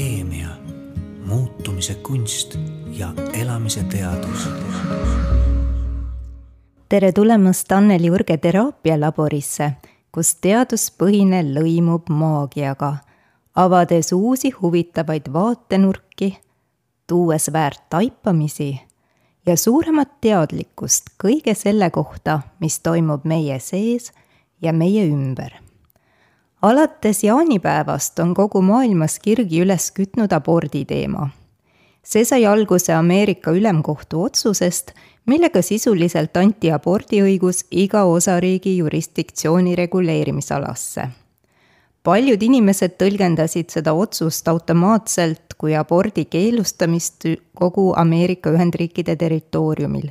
keemia, muutumise kunst ja elamise teadus. tere tulemast Anneli Urge teraapialaborisse, kus teaduspõhine lõimub maagiaga, avades uusi huvitavaid vaatenurki, tuues väärt taipamisi ja suuremat teadlikkust kõige selle kohta, mis toimub meie sees ja meie ümber alates jaanipäevast on kogu maailmas kirgi üles kütnud abordi teema. see sai alguse Ameerika Ülemkohtu otsusest, millega sisuliselt anti abordiõigus iga osariigi jurisdiktsiooni reguleerimisalasse. paljud inimesed tõlgendasid seda otsust automaatselt kui abordi keelustamist kogu Ameerika Ühendriikide territooriumil.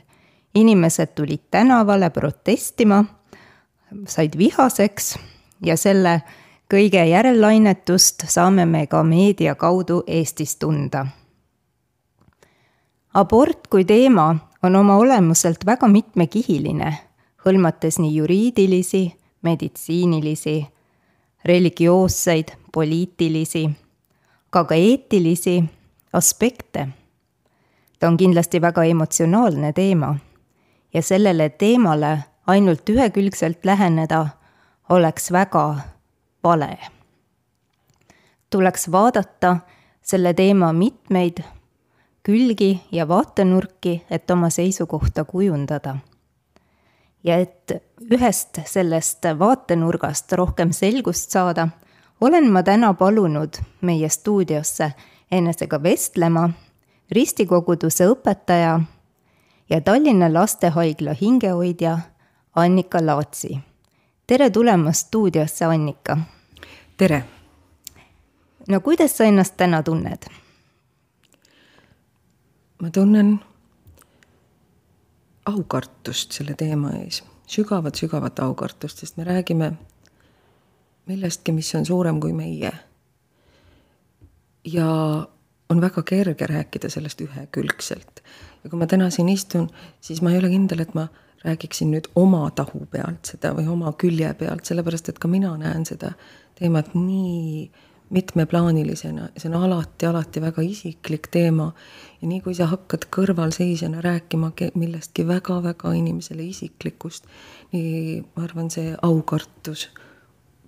inimesed tulid tänavale protestima, said vihaseks ja selle kõige järellainetust saame me ka meedia kaudu Eestis tunda. abort kui teema on oma olemuselt väga mitmekihiline, hõlmates nii juriidilisi, meditsiinilisi, religioosseid, poliitilisi, aga ka eetilisi aspekte. ta on kindlasti väga emotsionaalne teema ja sellele teemale ainult ühekülgselt läheneda oleks väga vale. tuleks vaadata selle teema mitmeid külgi ja vaatenurki, et oma seisukohta kujundada. ja et ühest sellest vaatenurgast rohkem selgust saada, olen ma täna palunud meie stuudiosse enesega vestlema ristikoguduse õpetaja ja Tallinna Lastehaigla hingehoidja Annika Laatsi tere tulemast stuudiosse, Annika. tere. no kuidas sa ennast täna tunned? ma tunnen aukartust selle teema ees, sügavat-sügavat aukartust, sest me räägime millestki, mis on suurem kui meie. ja on väga kerge rääkida sellest ühekülgselt. ja kui ma täna siin istun, siis ma ei ole kindel, et ma räägiksin nüüd oma tahu pealt seda või oma külje pealt, sellepärast et ka mina näen seda teemat nii mitmeplaanilisena, see on alati, alati väga isiklik teema. ja nii kui sa hakkad kõrvalseisjana rääkima millestki väga-väga inimesele isiklikust, nii ma arvan, see aukartus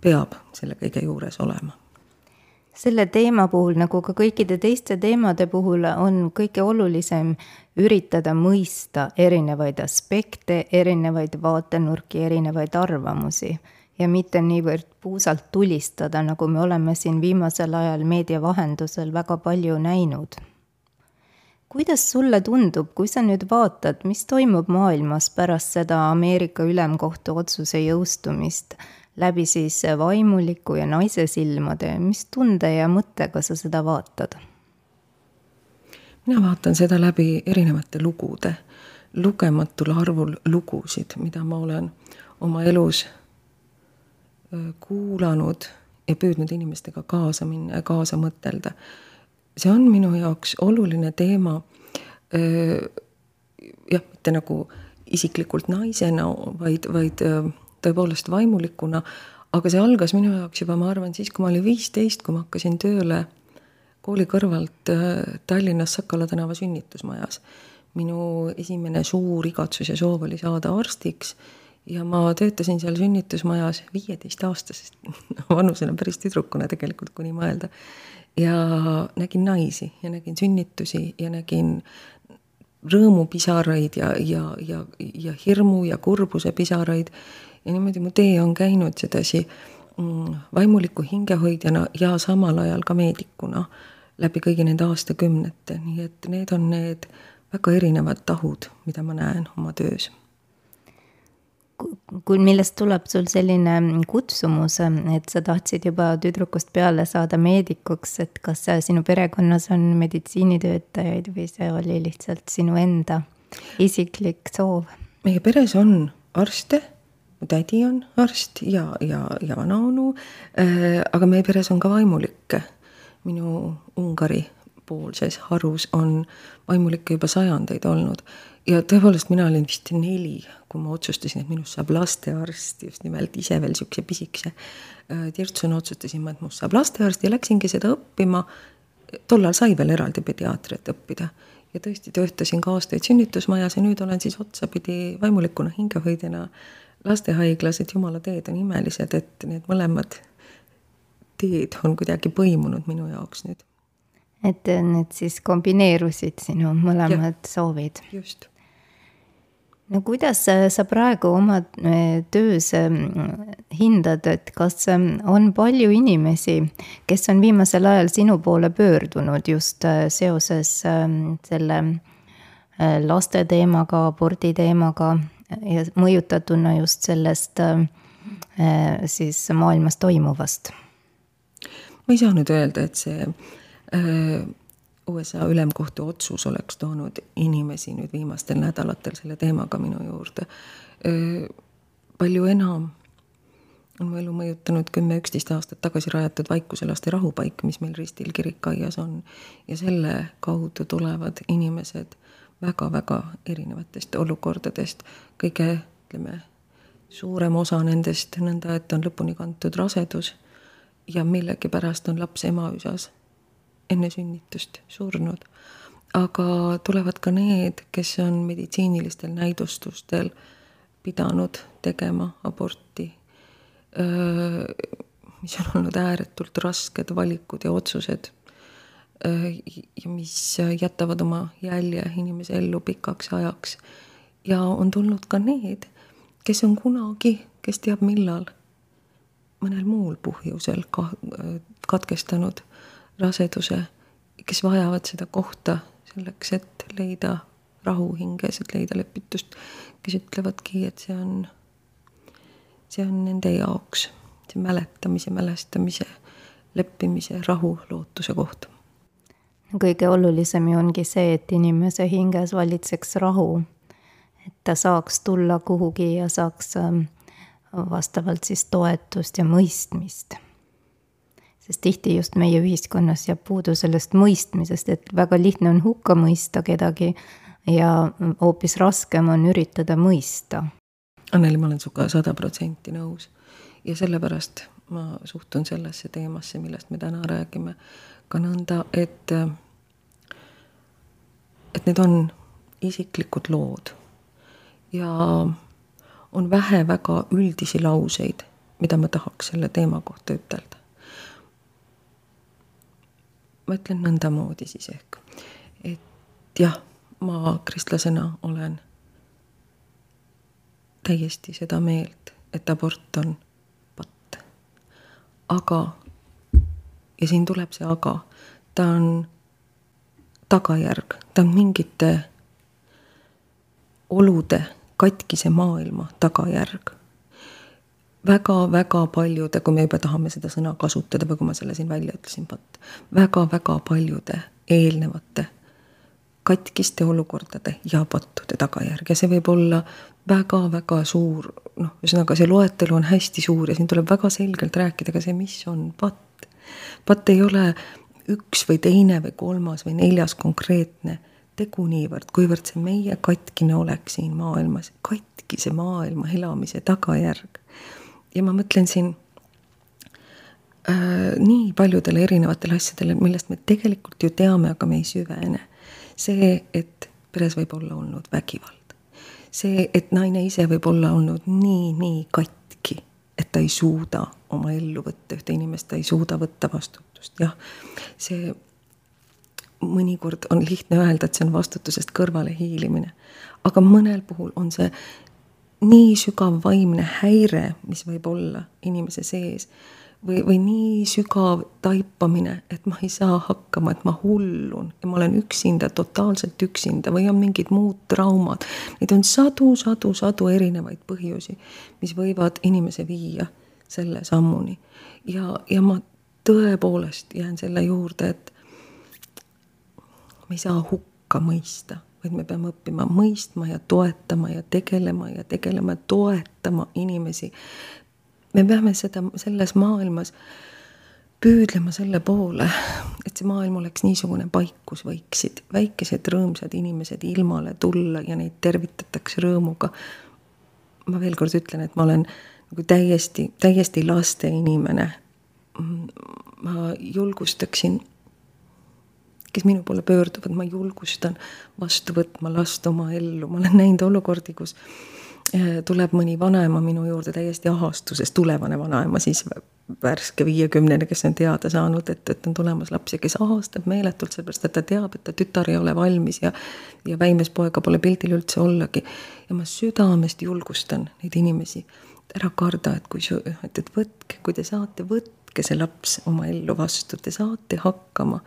peab selle kõige juures olema selle teema puhul, nagu ka kõikide teiste teemade puhul, on kõige olulisem üritada mõista erinevaid aspekte, erinevaid vaatenurki, erinevaid arvamusi ja mitte niivõrd puusalt tulistada, nagu me oleme siin viimasel ajal meedia vahendusel väga palju näinud. kuidas sulle tundub, kui sa nüüd vaatad, mis toimub maailmas pärast seda Ameerika Ülemkohtu otsuse jõustumist, läbi siis vaimuliku ja naise silmade, mis tunde ja mõttega sa seda vaatad? mina vaatan seda läbi erinevate lugude, lugematul arvul lugusid, mida ma olen oma elus kuulanud ja püüdnud inimestega kaasa minna ja kaasa mõtelda. see on minu jaoks oluline teema. jah, mitte nagu isiklikult naisena, vaid, vaid tõepoolest vaimulikuna, aga see algas minu jaoks juba, ma arvan, siis, kui ma olin viisteist, kui ma hakkasin tööle kooli kõrvalt äh, Tallinnas Sakala tänava sünnitusmajas. minu esimene suur igatsus ja soov oli saada arstiks ja ma töötasin seal sünnitusmajas viieteistaastasest vanusena päris tüdrukuna tegelikult, kui nii mõelda. ja nägin naisi ja nägin sünnitusi ja nägin rõõmupisaraid ja, ja, ja, ja hirmu ja kurbuse pisaraid ja niimoodi mu tee on käinud sedasi mm, vaimuliku hingehoidjana ja samal ajal ka meedikuna läbi kõigi nende aastakümnete, nii et need on need väga erinevad tahud, mida ma näen oma töös kui, millest tuleb sul selline kutsumus, et sa tahtsid juba tüdrukust peale saada meedikuks, et kas sinu perekonnas on meditsiinitöötajaid või see oli lihtsalt sinu enda isiklik soov? meie peres on arste mu tädi on arst ja, ja, ja vanaonu äh,. aga meie peres on ka vaimulikke. minu Ungari poolses harus on vaimulikke juba sajandeid olnud ja tõepoolest, mina olin vist neli, kui ma otsustasin, et minust saab lastearst, just nimelt ise veel niisuguse pisikese äh, tirtsuna otsustasin ma, et must saab lastearst ja läksingi seda õppima tollal sai veel eraldi pediaatriat õppida ja tõesti töötasin ka aastaid sünnitusmajas ja nüüd olen siis otsapidi vaimulikuna hingehoidjana lastehaiglas, et jumala teed on imelised, et need mõlemad teed on kuidagi põimunud minu jaoks nüüd. et need siis kombineerusid sinu mõlemad ja, soovid? just. no kuidas sa praegu oma eh, töös mm, hindad, et kas mm, on palju inimesi, kes on viimasel ajal sinu poole pöördunud just eh, seoses mm, selle eh, laste teemaga, abordi teemaga ja mõjutatuna just sellest siis maailmas toimuvast ma ei saa nüüd öelda, et see äh, USA ülemkohtu otsus oleks toonud inimesi nüüd viimastel nädalatel selle teemaga minu juurde. Äh, palju enam on mu elu mõjutanud kümme, üksteist aastat tagasi rajatud Vaikuselaste rahupaik, mis meil Ristil kirikaias on. ja selle kaudu tulevad inimesed väga-väga erinevatest olukordadest. kõige, ütleme, suurem osa nendest nõnda, et on lõpuni kantud rasedus ja millegipärast on laps emaüsas enne sünnitust surnud. aga tulevad ka need, kes on meditsiinilistel näidustustel pidanud tegema aborti, mis on olnud ääretult rasked valikud ja otsused ja mis jätavad oma jälje inimese ellu pikaks ajaks. ja on tulnud ka need, kes on kunagi, kes teab millal mõnel muul põhjusel ka-, katkestanud raseduse, kes vajavad seda kohta selleks, et leida rahu hinges, et leida lepitust, kes ütlevadki, et see on, see on nende jaoks see mäletamise, mälestamise, leppimise, rahu, lootuse koht. Kõige olulisem ju ongi see, et inimese hinges valitseks rahu, et ta saaks tulla kuhugi ja saaks äh, vastavalt siis toetust ja mõistmist. sest tihti just meie ühiskonnas jääb puudu sellest mõistmisest, et väga lihtne on hukka mõista kedagi ja hoopis raskem on üritada mõista. Anneli, ma olen sinuga sada protsenti nõus ja sellepärast ma suhtun sellesse teemasse, millest me täna räägime, ka nõnda, et, et need on isiklikud lood ja on vähe väga üldisi lauseid, mida ma tahaks selle teema kohta ütelda. ma ütlen nõndamoodi siis ehk, et jah, ma kristlasena olen täiesti seda meelt, et abort on. Aga, ja siin tuleb see aga, ta on tagajärg, ta on mingite olude katkise maailma tagajärg. Väga-väga paljude, kui me juba tahame seda sõna kasutada või kui ma selle siin välja ütlesin, vot. Väga-väga paljude eelnevate katkiste olukordade ja pattude tagajärg ja see võib olla väga-väga suur, noh, ühesõnaga see loetelu on hästi suur ja siin tuleb väga selgelt rääkida ka see, mis on patt. patt ei ole üks või teine või kolmas või neljas konkreetne tegu niivõrd, kuivõrd see meie katkine olek siin maailmas, katkise maailma elamise tagajärg. ja ma mõtlen siin äh, nii paljudele erinevatele asjadele, millest me tegelikult ju teame, aga me ei süvene. See, et peres võib olla olnud vägivald. see, et naine ise võib olla olnud nii, nii katki, et ta ei suuda oma ellu võtta ühte inimest, ta ei suuda võtta vastutust, jah. see mõnikord on lihtne öelda, et see on vastutusest kõrvale hiilimine. aga mõnel puhul on see nii sügav vaimne häire, mis võib olla inimese sees või, või nii sügav taipamine, et ma ei saa hakkama, et ma hullun ja ma olen üksinda, totaalselt üksinda või on mingid muud traumad. Neid on sadu, sadu, sadu erinevaid põhjusi, mis võivad inimese viia selle sammuni. ja, ja ma tõepoolest jään selle juurde, et me ei saa hukka mõista, vaid me peame õppima mõistma ja toetama ja tegelema ja tegelema, toetama inimesi. Me peame seda selles maailmas püüdlema selle poole, et see maailm oleks niisugune paik, kus võiksid väikesed rõõmsad inimesed ilmale tulla ja neid tervitatakse rõõmuga. ma veel kord ütlen, et ma olen nagu täiesti, täiesti laste inimene. ma julgustaksin kes minu poole pöörduvad, ma julgustan vastu võtma last oma ellu, ma olen näinud olukordi, kus tuleb mõni vanaema minu juurde täiesti ahastuses, tulevane vanaema siis värske viiekümnene, kes on teada saanud, et, et on tulemas laps ja kes ahastab meeletult, sellepärast et ta teab, et ta tütar ei ole valmis ja ja väimes poega pole pildil üldse ollagi. ja ma südamest julgustan neid inimesi, ära karda, et kui et, et võtke, kui te saate, võtke see laps oma ellu vastu, te saate hakkama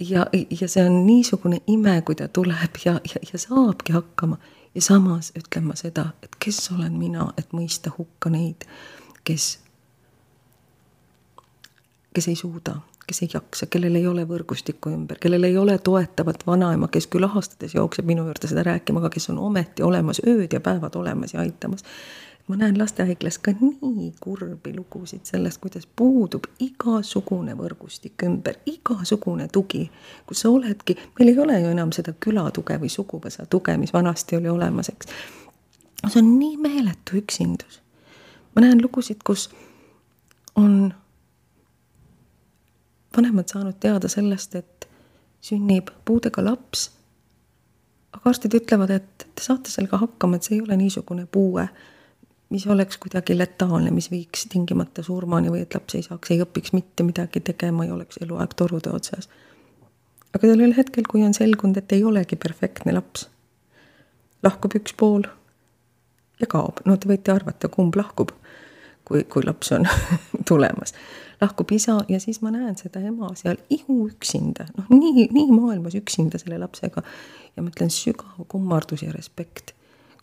ja, ja see on niisugune ime, kui ta tuleb ja, ja, ja saabki hakkama. Ja samas ütlen ma seda, et kes olen mina, et mõista hukka neid, kes, kes ei suuda, kes ei jaksa, kellel ei ole võrgustikku ümber, kellel ei ole toetavat vanaema, kes küll ahastades jookseb minu juurde seda rääkima, aga kes on ometi olemas ööd ja päevad olemas ja aitamas ma näen lastehaiglas ka nii kurbi lugusid sellest, kuidas puudub igasugune võrgustik ümber, igasugune tugi, kus sa oledki, meil ei ole ju enam seda külatuge või suguvõsa tuge, mis vanasti oli olemas, eks. see on nii meeletu üksindus. ma näen lugusid, kus on vanemad saanud teada sellest, et sünnib puudega laps, aga arstid ütlevad, et te saate sellega hakkama, et see ei ole niisugune puue mis oleks kuidagi letaalne, mis viiks tingimata surmani või et laps ei saaks, ei õpiks mitte midagi tegema, ei oleks eluaeg torude otsas. aga sellel hetkel, kui on selgunud, et ei olegi perfektne laps, lahkub üks pool ja kaob, no te võite arvata, kumb lahkub, kui, kui laps on tulemas. lahkub isa ja siis ma näen seda ema seal ihu üksinda, noh, nii, nii maailmas üksinda selle lapsega ja ma ütlen sügav kummardus ja respekt,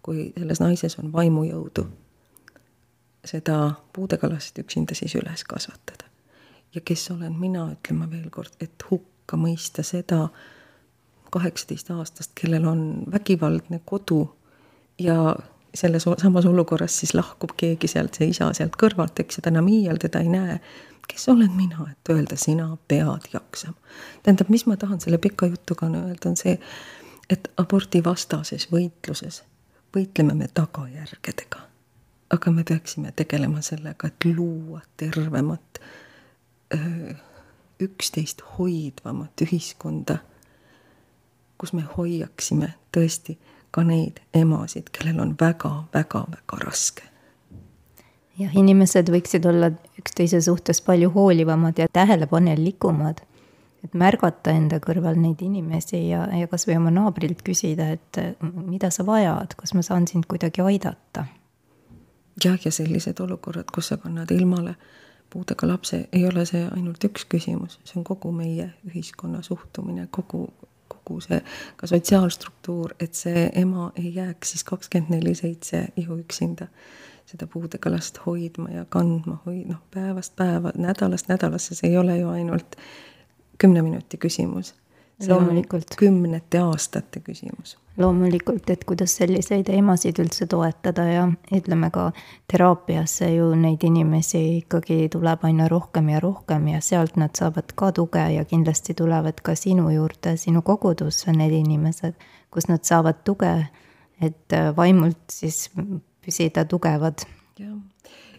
kui selles naises on vaimujõudu seda puudega last üksinda siis üles kasvatada. ja kes olen mina, ütlen ma veel kord, et hukka mõista seda kaheksateistaastast, kellel on vägivaldne kodu ja selles samas olukorras siis lahkub keegi sealt, see isa sealt kõrvalt, eks ju, ta enam iial teda ei näe. kes olen mina, et öelda, sina pead jaksama. tähendab, mis ma tahan selle pika jutuga öelda, on see, et abordivastases võitluses võitleme me tagajärgedega aga me peaksime tegelema sellega, et luua tervemat, üksteist hoidvamat ühiskonda, kus me hoiaksime tõesti ka neid emasid, kellel on väga-väga-väga raske. jah, inimesed võiksid olla üksteise suhtes palju hoolivamad ja tähelepanelikumad, et märgata enda kõrval neid inimesi ja, ja kasvõi oma naabrilt küsida, et mida sa vajad, kas ma saan sind kuidagi aidata jah, ja sellised olukorrad, kus sa kannad ilmale puudega lapse, ei ole see ainult üks küsimus, see on kogu meie ühiskonna suhtumine, kogu, kogu see ka sotsiaalstruktuur, et see ema ei jääks siis kakskümmend neli seitse ju üksinda seda puudega last hoidma ja kandma, hoid-, noh, päevast päeva, nädalast nädalasse, see ei ole ju ainult kümne minuti küsimus loomulikult. kümnete aastate küsimus. Loomulikult, et kuidas selliseid emasid üldse toetada ja ütleme ka teraapiasse ju neid inimesi ikkagi tuleb aina rohkem ja rohkem ja sealt nad saavad ka tuge ja kindlasti tulevad ka sinu juurde, sinu kogudusse need inimesed, kus nad saavad tuge, et vaimult siis püsida tugevad. jah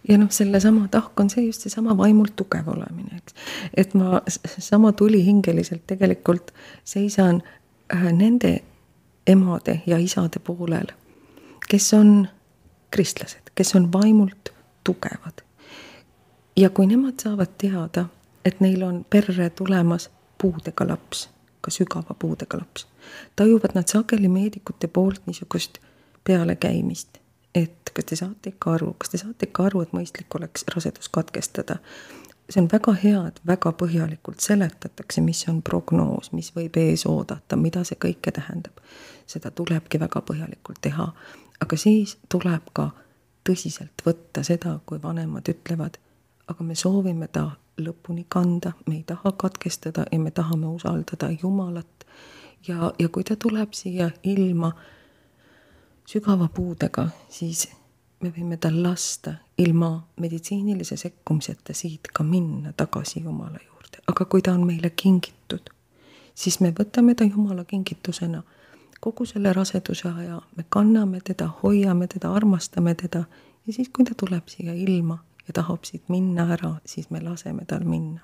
ja noh, sellesama tahk on see just seesama vaimult tugev olemine, eks. et ma sama tulihingeliselt tegelikult seisan äh, nende emade ja isade poolel, kes on kristlased, kes on vaimult tugevad. ja kui nemad saavad teada, et neil on perre tulemas puudega laps, ka sügava puudega laps, tajuvad nad sageli meedikute poolt niisugust pealekäimist et kas te saate ikka aru, kas te saate ikka aru, et mõistlik oleks rasedus katkestada. See on väga hea, et väga põhjalikult seletatakse, mis on prognoos, mis võib ees oodata, mida see kõike tähendab. seda tulebki väga põhjalikult teha, aga siis tuleb ka tõsiselt võtta seda, kui vanemad ütlevad, aga me soovime ta lõpuni kanda, me ei taha katkestada ja me tahame usaldada Jumalat. ja, ja kui ta tuleb siia ilma sügava puudega, siis me võime tal lasta ilma meditsiinilise sekkumiseta siit ka minna tagasi Jumala juurde, aga kui ta on meile kingitud, siis me võtame ta Jumala kingitusena kogu selle raseduse aja, me kanname teda, hoiame teda, armastame teda. Ja siis, kui ta tuleb siia ilma ja tahab siit minna ära, siis me laseme tal minna.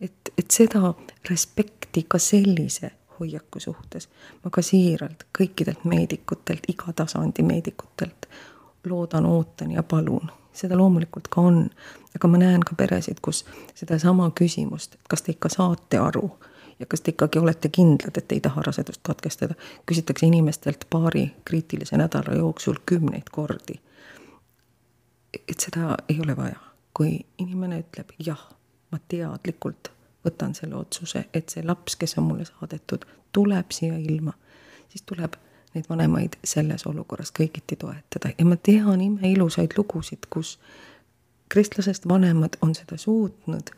et, et seda respekti ka sellise hoiaku suhtes ma ka siiralt kõikidelt meedikutelt, iga tasandi meedikutelt loodan, ootan ja palun. seda loomulikult ka on, aga ma näen ka peresid, kus sedasama küsimust, et kas te ikka saate aru ja kas te ikkagi olete kindlad, et ei taha rasedust katkestada, küsitakse inimestelt paari kriitilise nädala jooksul kümneid kordi. et seda ei ole vaja, kui inimene ütleb jah, ma teadlikult võtan selle otsuse, et see laps, kes on mulle saadetud, tuleb siia ilma, siis tuleb neid vanemaid selles olukorras kõigiti toetada ja ma tean imeilusaid lugusid, kus kristlasest vanemad on seda suutnud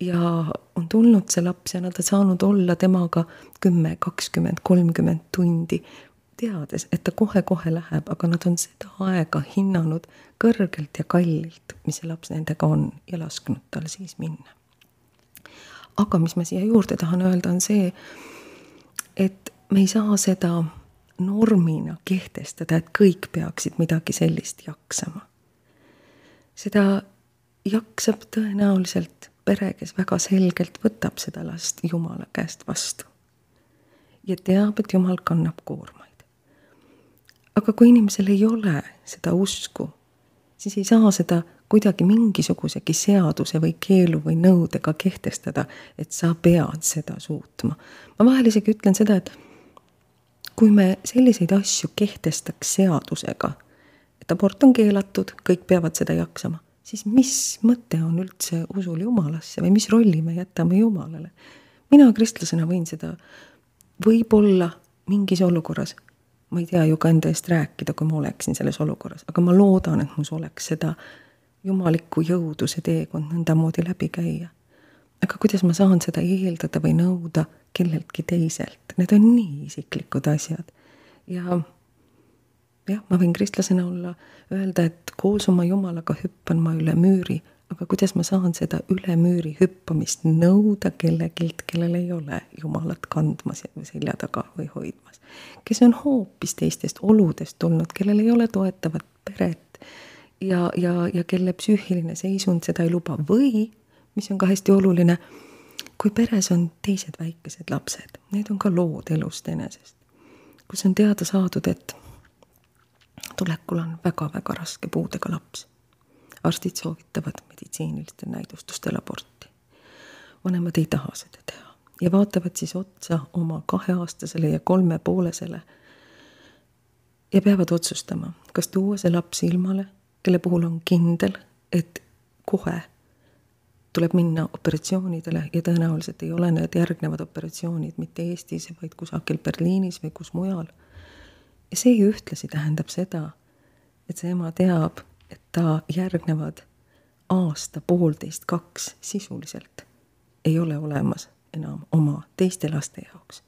ja on tulnud see laps ja nad on saanud olla temaga kümme, kakskümmend, kolmkümmend tundi, teades, et ta kohe-kohe läheb, aga nad on seda aega hinnanud kõrgelt ja kallilt, mis see laps nendega on ja lasknud tal siis minna. aga mis ma siia juurde tahan öelda, on see, et me ei saa seda normina kehtestada, et kõik peaksid midagi sellist jaksama. seda jaksab tõenäoliselt pere, kes väga selgelt võtab seda last Jumala käest vastu. ja teab, et Jumal kannab koormaid. aga kui inimesel ei ole seda usku, siis ei saa seda kuidagi mingisugusegi seaduse või keelu või nõudega kehtestada, et sa pead seda suutma. ma vahel isegi ütlen seda, et kui me selliseid asju kehtestaks seadusega, et abort on keelatud, kõik peavad seda jaksama, siis mis mõte on üldse usul Jumalasse või mis rolli me jätame Jumalale? mina kristlasena võin seda võib-olla mingis olukorras, ma ei tea ju ka enda eest rääkida, kui ma oleksin selles olukorras, aga ma loodan, et mus oleks seda jumalikku jõudu see teekond nõndamoodi läbi käia. Aga kuidas ma saan seda eeldada või nõuda kelleltki teiselt, need on nii isiklikud asjad. ja jah, ma võin kristlasena olla, öelda, et koos oma Jumalaga hüppan ma üle müüri, aga kuidas ma saan seda üle müüri hüppamist nõuda kellegilt, kellel ei ole Jumalat kandmas ja selja taga või hoidmas. kes on hoopis teistest oludest tulnud, kellel ei ole toetavat peret, ja, ja, ja kelle psüühiline seisund seda ei luba või, mis on ka hästi oluline, kui peres on teised väikesed lapsed, need on ka lood elust enesest, kus on teada saadud, et tulekul on väga-väga raske puudega laps. arstid soovitavad meditsiinilistel näidustustel aborti. vanemad ei taha seda teha ja vaatavad siis otsa oma kaheaastasele ja kolmepoolesele ja peavad otsustama, kas tuua see laps ilmale kelle puhul on kindel, et kohe tuleb minna operatsioonidele ja tõenäoliselt ei ole need järgnevad operatsioonid mitte Eestis, vaid kusagil Berliinis või kus mujal. ja see ju ühtlasi tähendab seda, et see ema teab, et ta järgnevad aasta, poolteist, kaks sisuliselt ei ole olemas enam oma teiste laste jaoks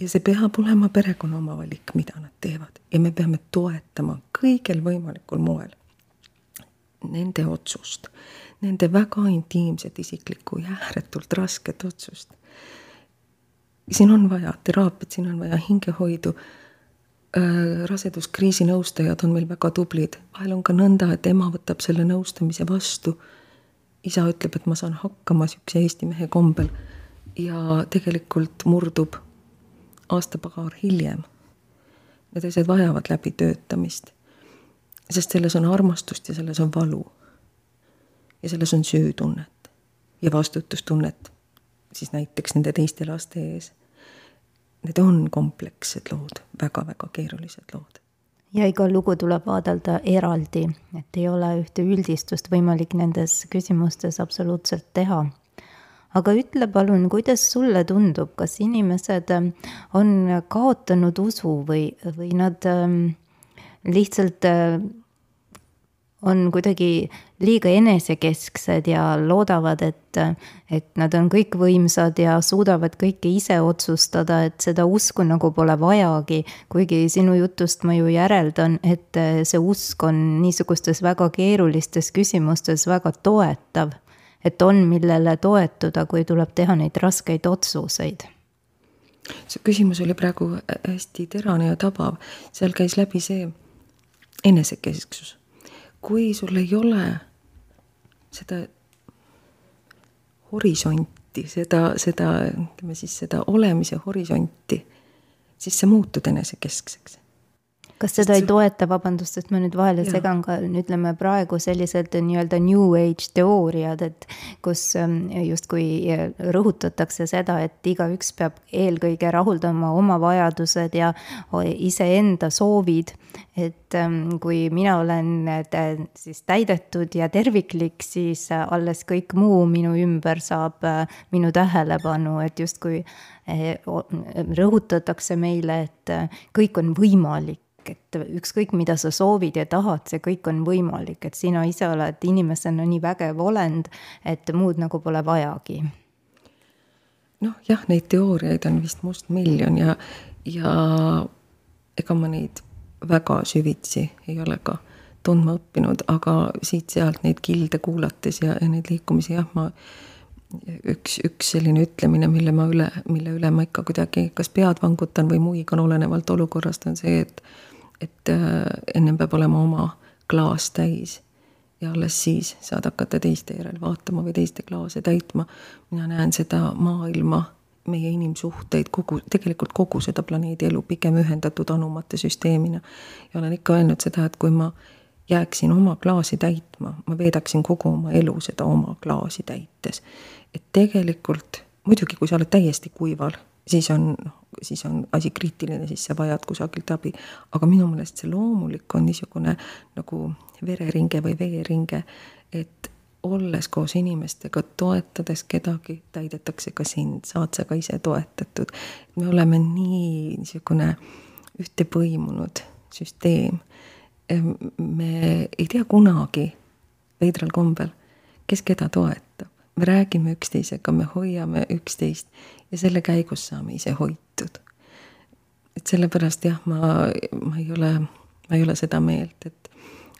ja see peab olema perekonna oma valik, mida nad teevad ja me peame toetama kõigel võimalikul moel nende otsust, nende väga intiimset, isiklikku ja ääretult rasket otsust. siin on vaja teraapiat, siin on vaja hingehoidu äh,. raseduskriisi nõustajad on meil väga tublid, vahel on ka nõnda, et ema võtab selle nõustamise vastu. isa ütleb, et ma saan hakkama siukse eesti mehe kombel ja tegelikult murdub aasta-paar hiljem. Need asjad vajavad läbitöötamist. sest selles on armastust ja selles on valu. Ja selles on süütunnet ja vastutustunnet siis näiteks nende teiste laste ees. Need on komplekssed lood väga,, väga-väga keerulised lood ja iga lugu tuleb vaadelda eraldi, et ei ole ühte üldistust võimalik nendes küsimustes absoluutselt teha aga ütle palun, kuidas sulle tundub, kas inimesed ähm, on kaotanud usu või, või nad ähm, lihtsalt äh, on kuidagi liiga enesekesksed ja loodavad, et, et nad on kõikvõimsad ja suudavad kõike ise otsustada, et seda usku nagu pole vajagi. kuigi sinu jutust ma ju järeldan, et see usk on niisugustes väga keerulistes küsimustes väga toetav et on, millele toetuda, kui tuleb teha neid raskeid otsuseid? see küsimus oli praegu hästi terane ja tabav, seal käis läbi see enesekesksus. Kui sul ei ole seda horisonti, seda, seda, ütleme siis seda olemise horisonti, siis sa muutud enesekeskseks kas seda ei toeta, vabandust, et ma nüüd vahele ja. segan ka, ütleme praegu sellised nii-öelda new age teooriad, et kus ähm, justkui äh, rõhutatakse seda, et igaüks peab eelkõige rahuldama oma vajadused ja iseenda soovid. et ähm, kui mina olen äh, siis täidetud ja terviklik, siis äh, alles kõik muu minu ümber saab minu tähelepanu, et justkui rõhutatakse meile, et kõik on võimalik et ükskõik, mida sa soovid ja tahad, see kõik on võimalik, et sina ise oled inimesena nii vägev olend, et muud nagu pole vajagi. noh, jah, neid teooriaid on vist mustmiljon ja, ja ega ma neid väga süvitsi ei ole ka tundma õppinud, aga siit-sealt neid kilde kuulates ja, ja neid liikumisi jah, ma üks, üks selline ütlemine, mille ma üle, mille üle ma ikka kuidagi kas pead vangutan või muigan, olenevalt olukorrast, on see, et et äh, ennem peab olema oma klaas täis ja alles siis saad hakata teiste järel vaatama või teiste klaase täitma. mina näen seda maailma, meie inimsuhteid, kogu, tegelikult kogu seda planeedi elu pigem ühendatud anumate süsteemina. ja olen ikka öelnud seda, et kui ma jääksin oma klaasi täitma, ma veedaksin kogu oma elu seda oma klaasi täites. et tegelikult muidugi, kui sa oled täiesti kuival, siis on noh, siis on asi kriitiline, siis sa vajad kusagilt abi. aga minu meelest see loomulik on niisugune nagu vereringe või veeringe, et olles koos inimestega, toetades kedagi, täidetakse ka sind, saad sa ka ise toetatud. me oleme nii niisugune ühtepõimunud süsteem. me ei tea kunagi veidral kombel, kes keda toetab. Me räägime üksteisega, me hoiame üksteist ja selle käigus saame ise hoitud. et sellepärast jah, ma, ma ei ole, ma ei ole seda meelt, et,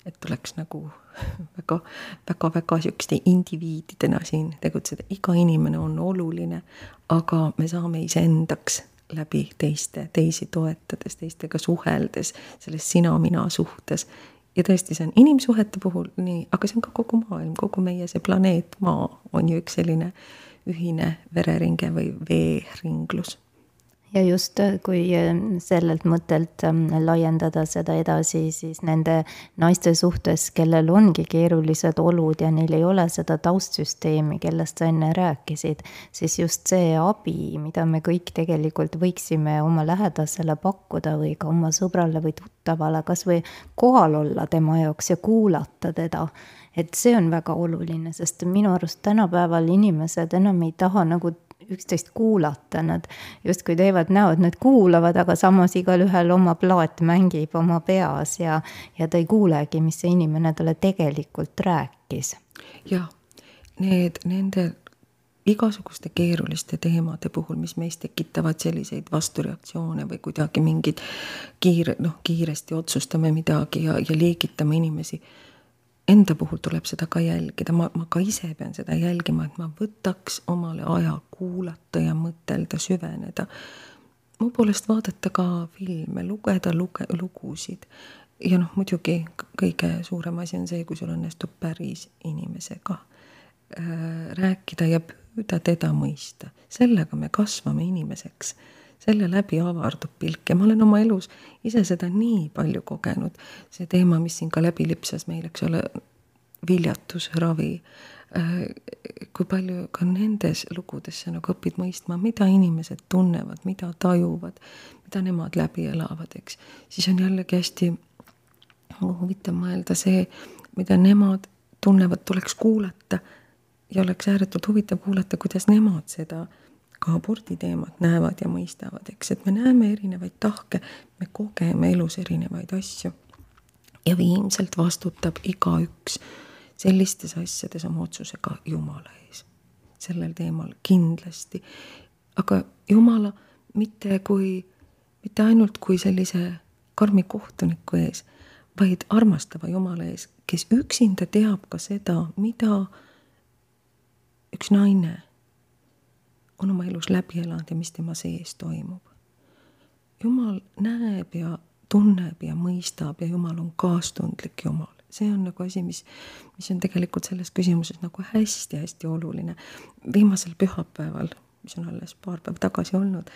et tuleks nagu väga, väga, väga sihukeste indiviididena siin tegutseda, iga inimene on oluline, aga me saame iseendaks läbi teiste, teisi toetades, teistega suheldes, selles sina-mina suhtes. Ja tõesti, see on inimsuhete puhul nii, aga see on ka kogu maailm, kogu meie see planeet Maa on ju üks selline ühine vereringe või veeringlus ja just, äh, kui äh, sellelt mõttelt ähm, laiendada seda edasi, siis nende naiste suhtes, kellel ongi keerulised olud ja neil ei ole seda taustsüsteemi, kellest sa enne rääkisid, siis just see abi, mida me kõik tegelikult võiksime oma lähedasele pakkuda või ka oma sõbrale või tuttavale, kas või kohal olla tema jaoks ja kuulata teda et see on väga oluline, sest minu arust tänapäeval inimesed enam ei taha nagu üksteist kuulata, nad justkui teevad näo, et nad kuulavad, aga samas igalühel oma plaat mängib oma peas ja, ja ta ei kuulegi, mis see inimene talle tegelikult rääkis. jah, need, nende igasuguste keeruliste teemade puhul, mis meis tekitavad selliseid vastureaktsioone või kuidagi mingid kiire, noh, kiiresti otsustame midagi ja, ja liigitame inimesi enda puhul tuleb seda ka jälgida, ma, ma ka ise pean seda jälgima, et ma võtaks omale aja kuulata ja mõtelda, süveneda. mu poolest vaadata ka filme, lugeda luge-, lugusid. ja noh, muidugi kõige suurem asi on see, kui sul õnnestub päris inimesega äh, rääkida ja püüda teda mõista. sellega me kasvame inimeseks selle läbi avardub pilk ja ma olen oma elus ise seda nii palju kogenud. see teema, mis siin ka läbi lipsas meil, eks ole, viljatusravi. Äh, kui palju ka nendes lugudes sa nagu õpid mõistma, mida inimesed tunnevad, mida tajuvad, mida nemad läbi elavad, eks. siis on jällegi hästi huvitav mõelda see, mida nemad tunnevad, tuleks kuulata ja oleks ääretult huvitav kuulata, kuidas nemad seda ka aborditeemat näevad ja mõistavad, eks, et me näeme erinevaid tahke, me kogeme elus erinevaid asju. ja viimselt vastutab igaüks sellistes asjades oma otsusega Jumala ees. sellel teemal kindlasti. aga Jumala mitte kui, mitte ainult kui sellise karmi kohtuniku ees, vaid armastava Jumala ees, kes üksinda teab ka seda, mida üks naine on oma elus läbi elanud ja mis tema sees toimub. Jumal näeb ja tunneb ja mõistab ja Jumal on kaastundlik Jumal. see on nagu asi, mis, mis on tegelikult selles küsimuses nagu hästi-hästi oluline. viimasel pühapäeval, mis on alles paar päeva tagasi olnud,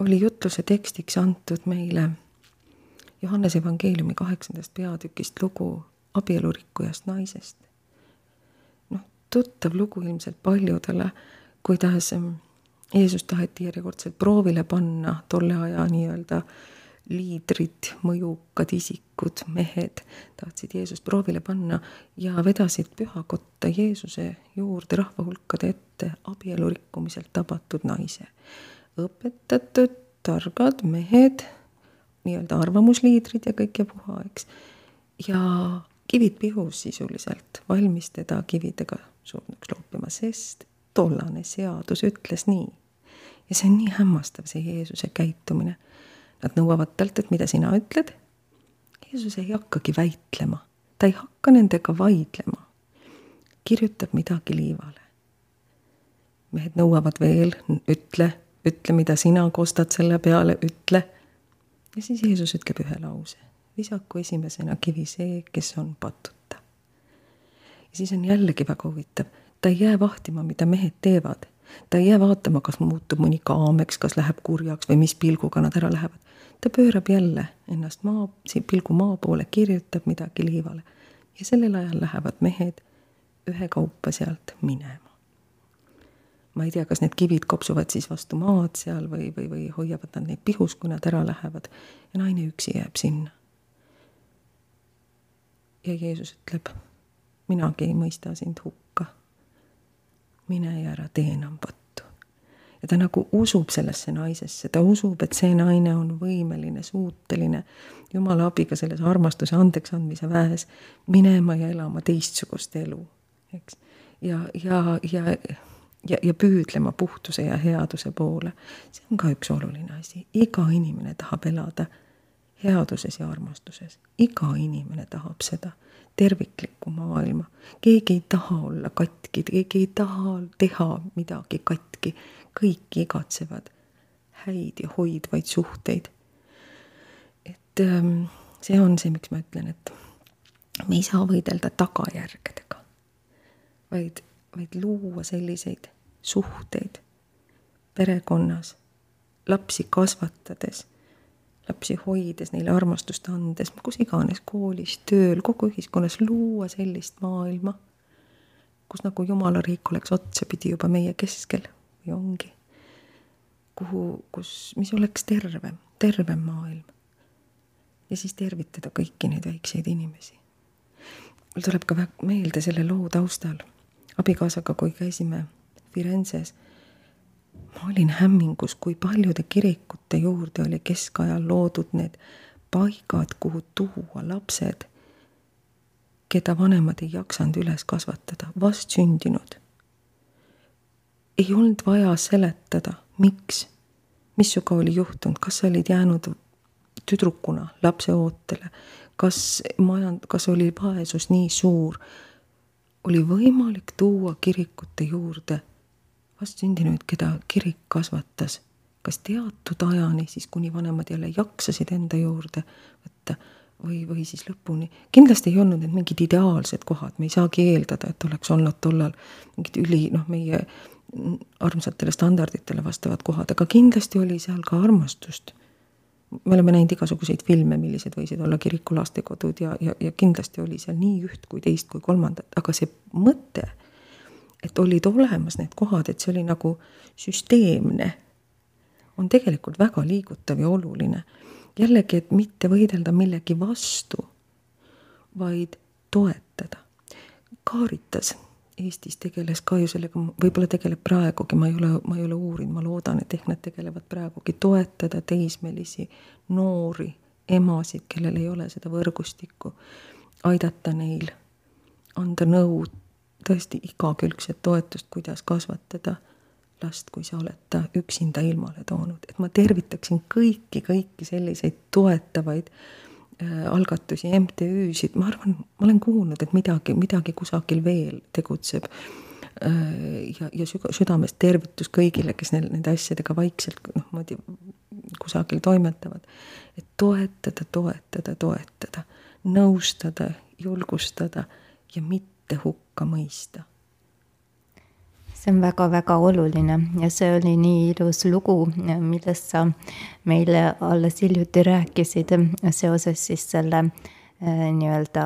oli jutluse tekstiks antud meile Johannese evangeeliumi kaheksandast peatükist lugu abielurikkujast naisest. noh, tuttav lugu ilmselt paljudele, kuidas Jeesus taheti järjekordselt proovile panna tolle aja nii-öelda liidrid, mõjukad isikud, mehed tahtsid Jeesust proovile panna ja vedasid pühakotta Jeesuse juurde rahva hulkade ette abielu rikkumiselt tabatud naise. õpetatud, targad mehed, nii-öelda arvamusliidrid ja kõik ja puha, eks. ja kivid pihus sisuliselt, valmis teda kividega surnuks loopima, sest tollane seadus ütles nii ja see on nii hämmastav, see Jeesuse käitumine. Nad nõuavad talt, et mida sina ütled. Jeesus ei hakkagi väitlema, ta ei hakka nendega vaidlema. kirjutab midagi liivale. mehed nõuavad veel, ütle, ütle, mida sina kostad selle peale, ütle. ja siis Jeesus ütleb ühe lause. visaku esimesena kivi see, kes on patuta. ja siis on jällegi väga huvitav, ta ei jää vahtima, mida mehed teevad ta ei jää vaatama, kas muutub mõni kaameks, kas läheb kurjaks või mis pilguga nad ära lähevad. ta pöörab jälle ennast maa, pilgu maa poole, kirjutab midagi liivale ja sellel ajal lähevad mehed ühekaupa sealt minema. ma ei tea, kas need kivid kopsuvad siis vastu maad seal või, või, või hoiavad nad neid pihus, kui nad ära lähevad ja naine üksi jääb sinna. ja Jeesus ütleb, minagi ei mõista sind hukka mine ja ära tee enam pattu. ja ta nagu usub sellesse naisesse, ta usub, et see naine on võimeline, suuteline Jumala abiga selles armastuse andeksandmise väes minema ja elama teistsugust elu, eks. ja, ja, ja, ja, ja püüdlema puhtuse ja headuse poole. see on ka üks oluline asi, iga inimene tahab elada headuses ja armastuses, iga inimene tahab seda terviklikku maailma. keegi ei taha olla katki, keegi ei taha teha midagi katki, kõik igatsevad häid ja hoidvaid suhteid. et ähm, see on see, miks ma ütlen, et me ei saa võidelda tagajärgedega, vaid, vaid luua selliseid suhteid perekonnas, lapsi kasvatades lapsi hoides, neile armastust andes, kus iganes, koolis, tööl, kogu ühiskonnas luua sellist maailma, kus nagu Jumala riik oleks otsapidi juba meie keskel või ongi. kuhu, kus, mis oleks tervem, tervem maailm. ja siis tervitada kõiki neid väikseid inimesi. mul tuleb ka meelde selle loo taustal abikaasaga, kui käisime Firenzes ma olin hämmingus, kui paljude kirikute juurde oli keskajal loodud need paigad, kuhu tuua lapsed, keda vanemad ei jaksanud üles kasvatada, vastsündinud. ei olnud vaja seletada, miks, mis sinuga oli juhtunud, kas sa olid jäänud tüdrukuna lapseootele, kas majand-, kas oli vaesus nii suur, oli võimalik tuua kirikute juurde vastsündinuid, keda kirik kasvatas, kas teatud ajani, siis kuni vanemad jälle jaksasid enda juurde võtta või, või siis lõpuni. kindlasti ei olnud need mingid ideaalsed kohad, me ei saagi eeldada, et oleks olnud tollal mingid üli, noh, meie armsatele standarditele vastavad kohad, aga kindlasti oli seal ka armastust. me oleme näinud igasuguseid filme, millised võisid olla kiriku lastekodud ja, ja, ja kindlasti oli seal nii üht kui teist kui kolmandat, aga see mõte et olid olemas need kohad, et see oli nagu süsteemne, on tegelikult väga liigutav ja oluline. jällegi, et mitte võidelda millegi vastu, vaid toetada. Kaaritas Eestis tegeles ka ju sellega, võib-olla tegeleb praegugi, ma ei ole, ma ei ole uurinud, ma loodan, et ehk nad tegelevad praegugi, toetada teismelisi noori emasid, kellel ei ole seda võrgustikku, aidata neil, anda nõu, tõesti igakülgset toetust, kuidas kasvatada last, kui sa oled ta üksinda ilmale toonud, et ma tervitaksin kõiki, kõiki selliseid toetavaid äh, algatusi, MTÜ-sid, ma arvan, ma olen kuulnud, et midagi, midagi kusagil veel tegutseb äh,. ja, ja südamest tervitus kõigile, kes neil nende asjadega vaikselt noh, moodi kusagil toimetavad. et toetada, toetada, toetada, nõustada julgustada ja mitte hukka mõista see on väga-väga oluline ja see oli nii ilus lugu, millest sa meile alles hiljuti rääkisid seoses siis selle äh, nii-öelda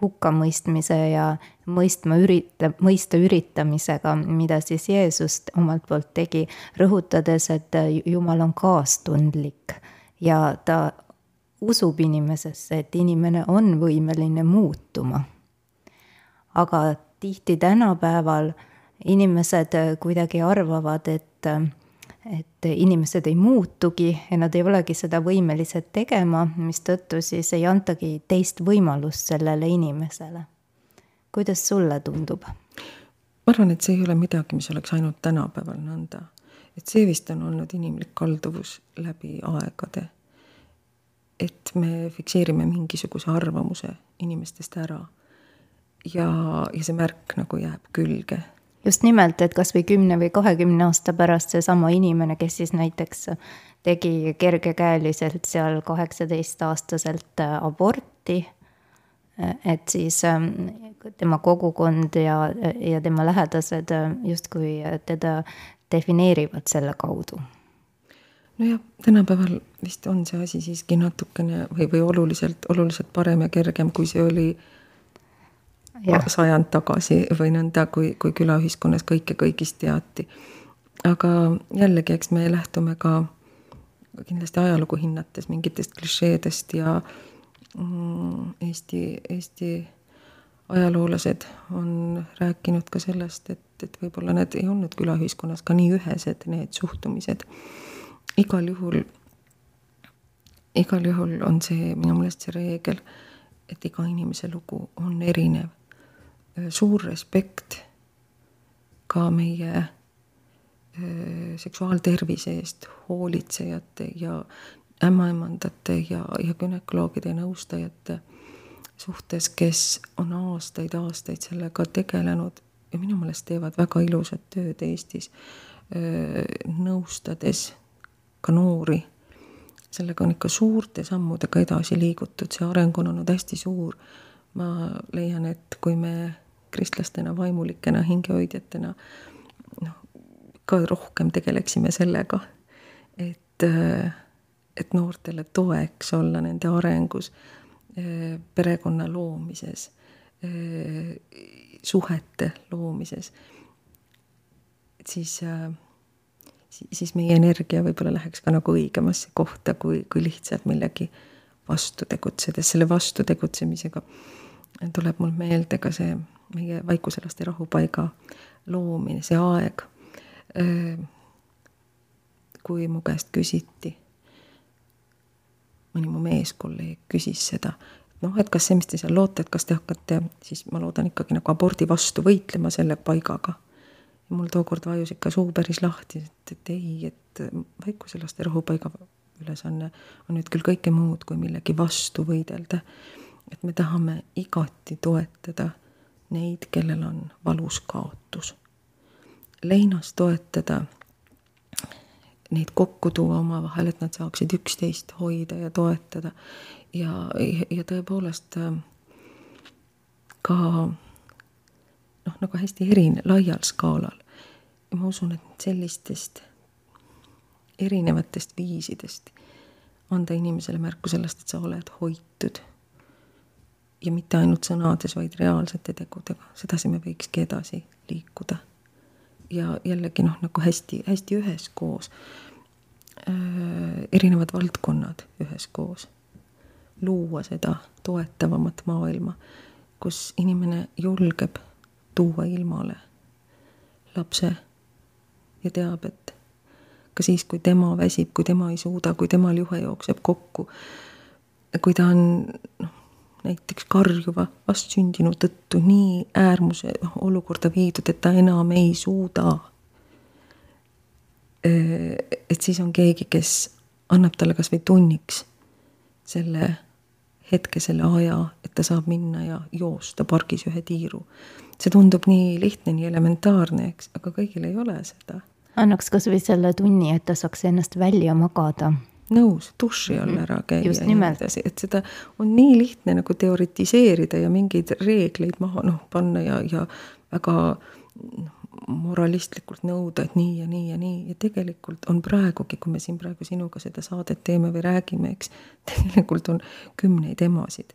hukkamõistmise ja mõistma ürita-, mõista üritamisega, mida siis Jeesus omalt poolt tegi, rõhutades, et Jumal on kaastundlik ja ta usub inimesesse, et inimene on võimeline muutuma. Aga tihti tänapäeval inimesed äh, kuidagi arvavad, et, äh, et inimesed ei muutugi ja nad ei olegi seda võimelised tegema, mistõttu siis ei antagi teist võimalust sellele inimesele. kuidas sulle tundub? ma arvan, et see ei ole midagi, mis oleks ainult tänapäeval nõnda. et see vist on olnud inimlik kalduvus läbi aegade. et me fikseerime mingisuguse arvamuse inimestest ära ja, ja see märk nagu jääb külge. Just nimelt, et kas või kümne või kahekümne aasta pärast seesama inimene, kes siis näiteks tegi kergekäeliselt seal kaheksateistaastaselt äh, aborti, äh, et siis ähm, tema kogukond ja, ja tema lähedased äh, justkui teda defineerivad selle kaudu. Nojah, tänapäeval vist on see asi siiski natukene või, või oluliselt, oluliselt parem ja kergem, kui see oli äh, sajand tagasi või nõnda, kui, kui külaühiskonnas kõike kõigist teati. aga jällegi, eks me lähtume ka kindlasti ajalugu hinnates mingitest klišeedest ja mm, Eesti, Eesti ajaloolased on rääkinud ka sellest, et, et võib-olla need ei olnud külaühiskonnas ka nii ühesed, need suhtumised. igal juhul, igal juhul on see minu meelest see reegel, et iga inimese lugu on erinev suur respekt ka meie äh, seksuaaltervise eest hoolitsejate ja ämmaemandate ja, ja gümnakoloogide ja nõustajate suhtes, kes on aastaid-aastaid sellega tegelenud ja minu meelest teevad väga ilusat tööd Eestis, äh, nõustades ka noori. sellega on ikka suurte sammudega edasi liigutud, see areng on olnud hästi suur. ma leian, et kui me kristlastena, vaimulikena, hingehoidjatena noh, ka rohkem tegeleksime sellega, et, et noortele toeks olla nende arengus, perekonna loomises, suhete loomises, et siis siis meie energia võib-olla läheks ka nagu õigemasse kohta, kui, kui lihtsalt millegi vastu tegutsedes, selle vastu tegutsemisega tuleb mul meelde ka see meie vaikuselaste rahupaiga loomine, see aeg. kui mu käest küsiti, mõni mu meeskolleeg küsis seda, noh, et kas see, mis te seal loote, et kas te hakkate, siis ma loodan ikkagi nagu abordi vastu võitlema selle paigaga. ja mul tookord vajus ikka suu päris lahti, et, et ei, et vaikuselaste rahupaiga ülesanne on nüüd küll kõike muud kui millegi vastu võidelda. et me tahame igati toetada neid, kellel on valus kaotus. leinas toetada, neid kokku tuua omavahel, et nad saaksid üksteist hoida ja toetada. ja, ja tõepoolest äh, ka noh, nagu hästi erine-, laial skaalal. ja ma usun, et sellistest erinevatest viisidest anda inimesele märku sellest, et sa oled hoitud ja mitte ainult sõnades, vaid reaalsete tegudega, sedasi me võikski edasi liikuda. ja jällegi noh, nagu hästi-hästi üheskoos. Äh,, erinevad valdkonnad üheskoos, luua seda toetavamat maailma, kus inimene julgeb tuua ilmale lapse ja teab, et ka siis, kui tema väsib, kui tema ei suuda, kui temal juhe jookseb kokku, kui ta on noh, näiteks karjuva vastsündinu tõttu nii äärmuse olukorda viidud, et ta enam ei suuda. et siis on keegi, kes annab talle kasvõi tunniks selle hetke, selle aja, et ta saab minna ja joosta pargis ühe tiiru. see tundub nii lihtne, nii elementaarne, eks, aga kõigil ei ole seda. annaks kasvõi selle tunni, et ta saaks ennast välja magada nõus, duši all ära käia. just nimelt. et seda on nii lihtne nagu teoritiseerida ja mingeid reegleid maha noh, panna ja, ja väga noh, moralistlikult nõuda, et nii ja nii ja nii ja tegelikult on praegugi, kui me siin praegu sinuga seda saadet teeme või räägime, eks, tegelikult on kümneid emasid.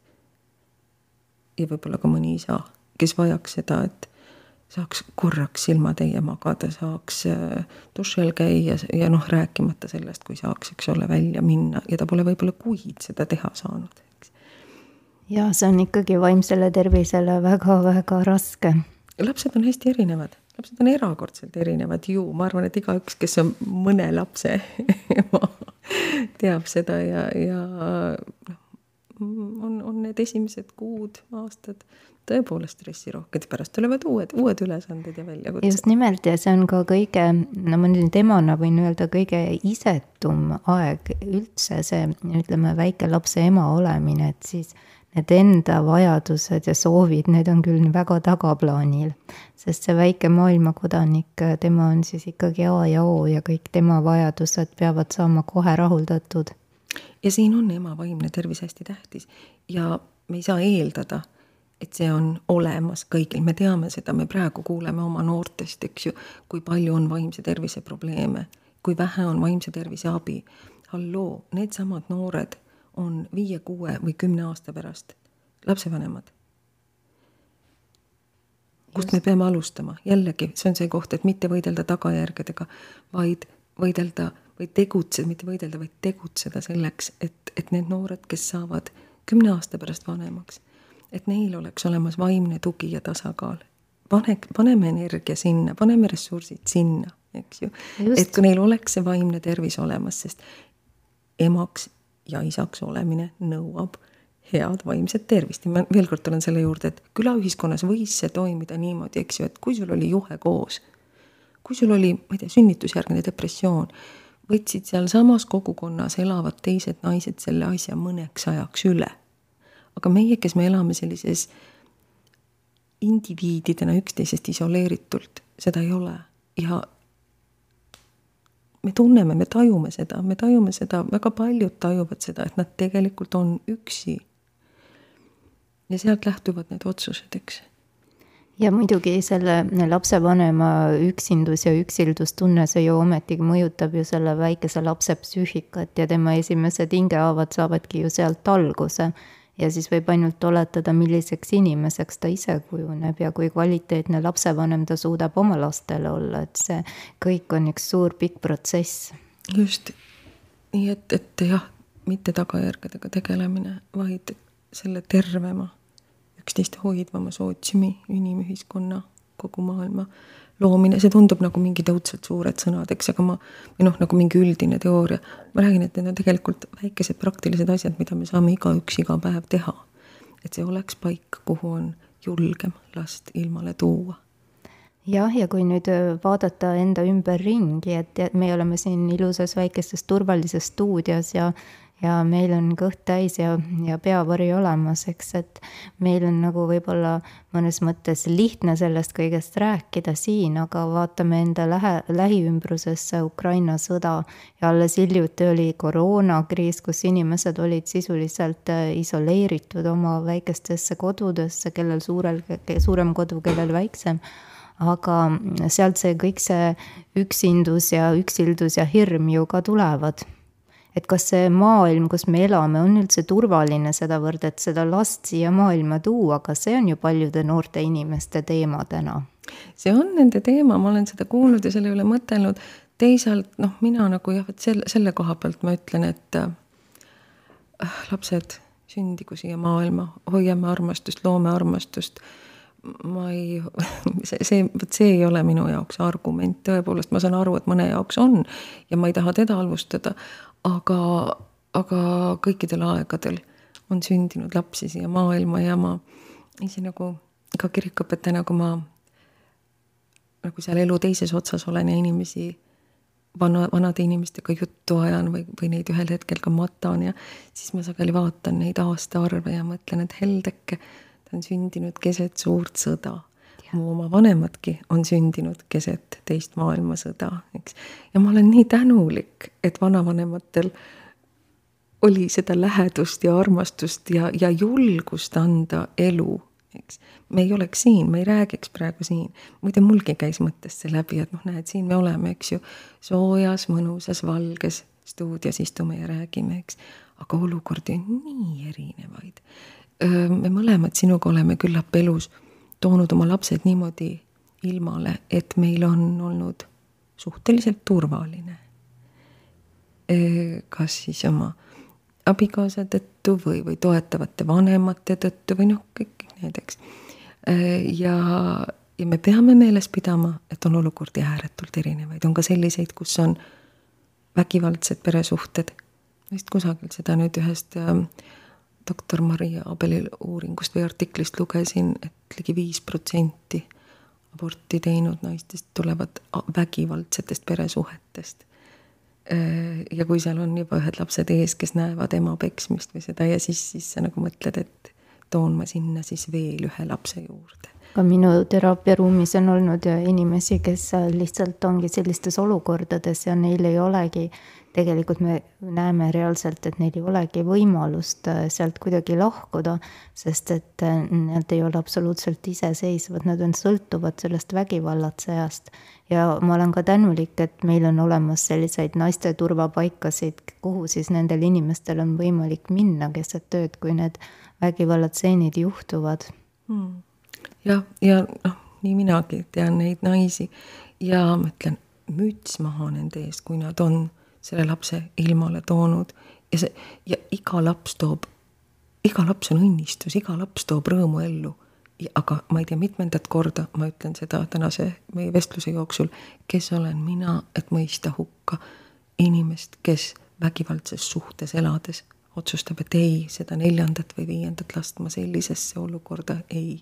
ja võib-olla ka mõni isa, kes vajaks seda, et saaks korraks silmatäie magada, saaks äh, duši all käia ja noh, rääkimata sellest, kui saaks, eks ole, välja minna ja ta pole võib-olla kuid seda teha saanud, eks. ja see on ikkagi vaimsele tervisele väga-väga raske. lapsed on hästi erinevad lapsed on erakordselt erinevad ju, ma arvan, et igaüks, kes on mõne lapse ema, teab seda ja, ja noh, on, on need esimesed kuud, aastad tõepoolest stressirohked, pärast tulevad uued, uued ülesanded ja väljakutsed. just nimelt ja see on ka kõige, no ma nüüd emana võin öelda, kõige isetum aeg üldse see, ütleme, väikelapse ema olemine, et siis need enda vajadused ja soovid, need on küll väga tagaplaanil. sest see väike maailmakodanik, tema on siis ikkagi A ja O ja kõik tema vajadused peavad saama kohe rahuldatud. ja siin on ema vaimne tervis hästi tähtis ja me ei saa eeldada, et see on olemas kõigil, me teame seda, me praegu kuuleme oma noortest, eks ju, kui palju on vaimse tervise probleeme, kui vähe on vaimse tervise abi. halloo, needsamad noored on viie, kuue või kümne aasta pärast lapsevanemad. kust me peame alustama, jällegi, see on see koht, et mitte võidelda tagajärgedega, vaid võidelda või tegutseda, mitte võidelda, vaid tegutseda selleks, et, et need noored, kes saavad kümne aasta pärast vanemaks, et neil oleks olemas vaimne tugi ja tasakaal. pane, paneme energia sinna, paneme ressursid sinna, eks ju. et kui neil oleks see vaimne tervis olemas, sest emaks ja isaks olemine nõuab head vaimset tervist ja ma veel kord tulen selle juurde, et külaühiskonnas võis see toimida niimoodi, eks ju, et kui sul oli juhe koos, kui sul oli, ma ei tea, sünnitusjärgne depressioon, võtsid sealsamas kogukonnas elavad teised naised selle asja mõneks ajaks üle. Aga meie, kes me elame sellises indiviididena üksteisest isoleeritult, seda ei ole ja me tunneme, me tajume seda, me tajume seda, väga paljud tajuvad seda, et nad tegelikult on üksi. ja sealt lähtuvad need otsused, eks. ja muidugi selle lapsevanema üksindus ja üksildustunne, see ju ometigi mõjutab ju selle väikese lapse psüühikat ja tema esimesed hingehaavad saavadki ju sealt alguse ja siis võib ainult oletada, milliseks inimeseks ta ise kujuneb ja kui kvaliteetne lapsevanem ta suudab oma lastele olla, et see kõik on üks suur pikk protsess. just, nii et, et jah, mitte tagajärgedega tegelemine, vaid selle tervema, üksteist hoidvama sootsiumi, inimühiskonna, kogu maailma loomine, see tundub nagu mingid õudselt suured sõnad, eks, aga ma, või noh, nagu mingi üldine teooria. ma räägin, et need on tegelikult väikesed praktilised asjad, mida me saame igaüks iga päev teha. et see oleks paik, kuhu on julgem last ilmale tuua jah, ja kui nüüd vaadata enda ümberringi, et me oleme siin ilusas väikeses turvalises stuudios ja ja meil on kõht täis ja, ja peavari olemas, eks, et meil on nagu võib-olla mõnes mõttes lihtne sellest kõigest rääkida siin, aga vaatame enda lähe, lähiümbrusesse Ukraina sõda. Ja alles hiljuti oli koroonakriis, kus inimesed olid sisuliselt äh, isoleeritud oma väikestesse kodudesse, kellel suurel, suurem kodu, kellel väiksem. Aga sealt see kõik see üksindus ja üksildus ja hirm ju ka tulevad et kas see maailm, kus me elame, on üldse turvaline sedavõrd, et seda last siia maailma tuua, kas see on ju paljude noorte inimeste teema täna? see on nende teema, ma olen seda kuulnud ja selle üle mõtelnud, teisalt noh, mina nagu jah, et selle, selle koha pealt ma ütlen, et äh, lapsed, sündigu siia maailma, hoiame armastust, loome armastust. Ma ei, see, see, vot see ei ole minu jaoks argument, tõepoolest, ma saan aru, et mõne jaoks on ja ma ei taha teda halvustada, aga, aga kõikidel aegadel on sündinud lapsi siia maailma ja ma ise nagu ka kirikuõpetajana, kui ma nagu seal elu teises otsas olen ja inimesi, vana, vanade inimestega juttu ajan või, või neid ühel hetkel ka matan ja siis ma sageli vaatan neid aastaarve ja mõtlen, et heldeke, ta on sündinud keset suurt sõda mu oma vanemadki on sündinud keset teist maailmasõda, eks. ja ma olen nii tänulik, et vanavanematel oli seda lähedust ja armastust ja, ja julgust anda elu, eks. me ei oleks siin, me ei räägiks praegu siin. muide, mulgi käis mõttest see läbi, et noh, näed, siin me oleme, eks ju, soojas, mõnusas, valges stuudios istume ja räägime, eks. aga olukordi on nii erinevaid. me mõlemad sinuga oleme küllap elus toonud oma lapsed niimoodi ilmale, et meil on olnud suhteliselt turvaline. kas siis oma abikaasa tõttu või, või toetavate vanemate tõttu või noh, kõik need, eks. ja, ja me peame meeles pidama, et on olukordi ääretult erinevaid, on ka selliseid, kus on vägivaldsed peresuhted. vist kusagilt seda nüüd ühest äh, doktor Maria Abeli uuringust või artiklist lugesin, et ligi viis protsenti aborti teinud naistest tulevad vägivaldsetest peresuhetest Äh, ja kui seal on juba ühed lapsed ees, kes näevad ema peksmist või seda ja siis, siis sa nagu mõtled, et toon ma sinna siis veel ühe lapse juurde. ka minu teraapiaruumis on olnud inimesi, kes lihtsalt ongi sellistes olukordades ja neil ei olegi tegelikult me näeme reaalselt, et neil ei olegi võimalust äh, sealt kuidagi lahkuda, sest et äh, nad ei ole absoluutselt iseseisvad, nad on, sõltuvad sellest vägivallatsejast. ja ma olen ka tänulik, et meil on olemas selliseid naiste turvapaikasid, kuhu siis nendel inimestel on võimalik minna keset tööd, kui need vägivallatseenid juhtuvad hmm.. jah, ja noh, nii minagi tean neid naisi ja ma ütlen, müts maha nende eest, kui nad on selle lapse ilmale toonud ja see, ja iga laps toob, iga laps on õnnistus, iga laps toob rõõmu ellu. aga ma ei tea, mitmendat korda ma ütlen seda tänase meie vestluse jooksul, kes olen mina, et mõista hukka inimest, kes vägivaldses suhtes elades otsustab, et ei, seda neljandat või viiendat last ma sellisesse olukorda ei